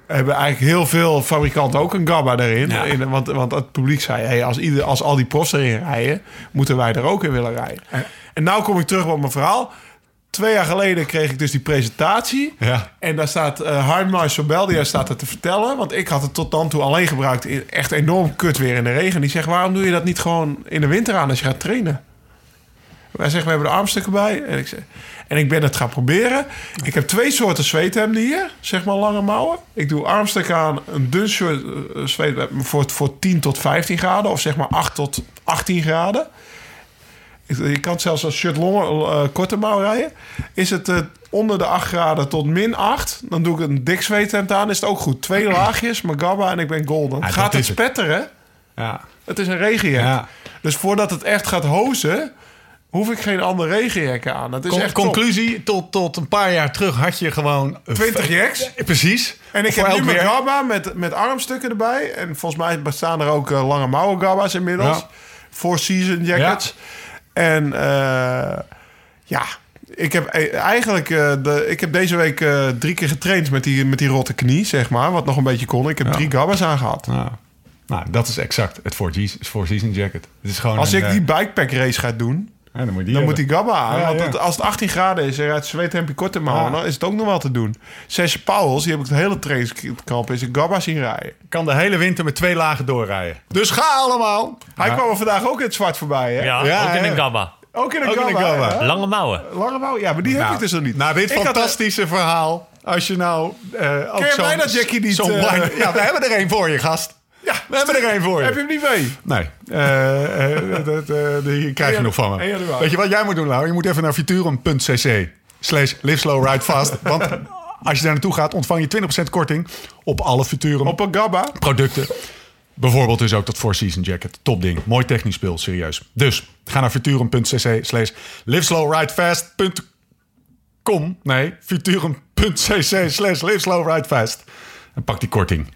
hebben eigenlijk heel veel fabrikanten ook een Gabba erin. Ja. In, want, want het publiek zei, hey, als, ieder, als al die profs erin rijden, moeten wij er ook in willen rijden. En nou kom ik terug op mijn verhaal. Twee jaar geleden kreeg ik dus die presentatie. Ja. En daar staat uh, Harmar Sobeldia staat er te vertellen. Want ik had het tot dan toe alleen gebruikt. in Echt enorm kut weer in de regen. Die zegt, waarom doe je dat niet gewoon in de winter aan als je gaat trainen? Wij zeggen, we hebben de armstukken bij. En ik, zeg, en ik ben het gaan proberen. Ik heb twee soorten zweethemden hier. Zeg maar lange mouwen. Ik doe armstukken aan. Een dun soort uh, zweethemd voor, voor 10 tot 15 graden. Of zeg maar 8 tot 18 graden. Je kan zelfs als shirt longen, uh, korte mouw rijden. Is het uh, onder de 8 graden tot min 8, dan doe ik een dik zweethemd aan. Is het ook goed. Twee <clears throat> laagjes, Magabba en ik ben golden. Ja, gaat het spetteren? Ja. Het is een regenjek. Ja. Dus voordat het echt gaat hozen, hoef ik geen andere regenjekken aan. Dat is Con- echt top. conclusie, tot, tot een paar jaar terug had je gewoon... 20 jacks. Precies. En ik heb nu mijn gabba met, met armstukken erbij. En volgens mij bestaan er ook uh, lange mouwen gabba's inmiddels. Ja. Four season jackets. En uh, ja, ik heb eigenlijk uh, de, ik heb deze week uh, drie keer getraind met die, met die rotte knie, zeg maar. Wat nog een beetje kon. Ik heb Ja. drie gabba's aangehad. Nou, nou, dat is exact het Four Season Jacket. Het is gewoon Als een, ik eh, die bikepack race ga doen, ja, dan moet die dan hebben. moet die gabba aan. Ja, want ja. het- als het 18 graden is en je rijdt zweethempje korte mouwen, Ja. dan is het ook nog wel te doen. Serge Pauwels, die heb ik het hele trainingskamp in zijn gabba zien rijden. kan de hele winter met twee lagen doorrijden. Dus ga allemaal. Hij Ja. kwam er vandaag ook in het zwart voorbij, hè? Ja, Ja, ook in een gabba. Ook in een Ook in een? Lange mouwen. Lange mouw, ja, maar die heb Nou, ik dus nog niet. Na dit Ik had, eh, fantastische verhaal, als je nou eh ook je zo'n- blij dat Jackie niet, zo'n eh, blind- Ja, we hebben er één voor je, gast. Ja, We hebben er één voor je. Heb je hem niet mee? Nee, eh, eh, dat, eh, die krijg je nog van me. 1 januari. Weet je wat jij moet doen, Lau? Je moet even naar futurum.cc slash live slow ride fast. <laughs> Want als je daar naartoe gaat, ontvang je 20% korting op alle Futurum Op een gabba? producten. Bijvoorbeeld dus ook dat Four Season Jacket. Top ding. Mooi technisch spul, serieus. Dus ga naar futurum.cc slash liveslowridefast.com. Nee, futurum.cc slash liveslowridefast. En pak die korting.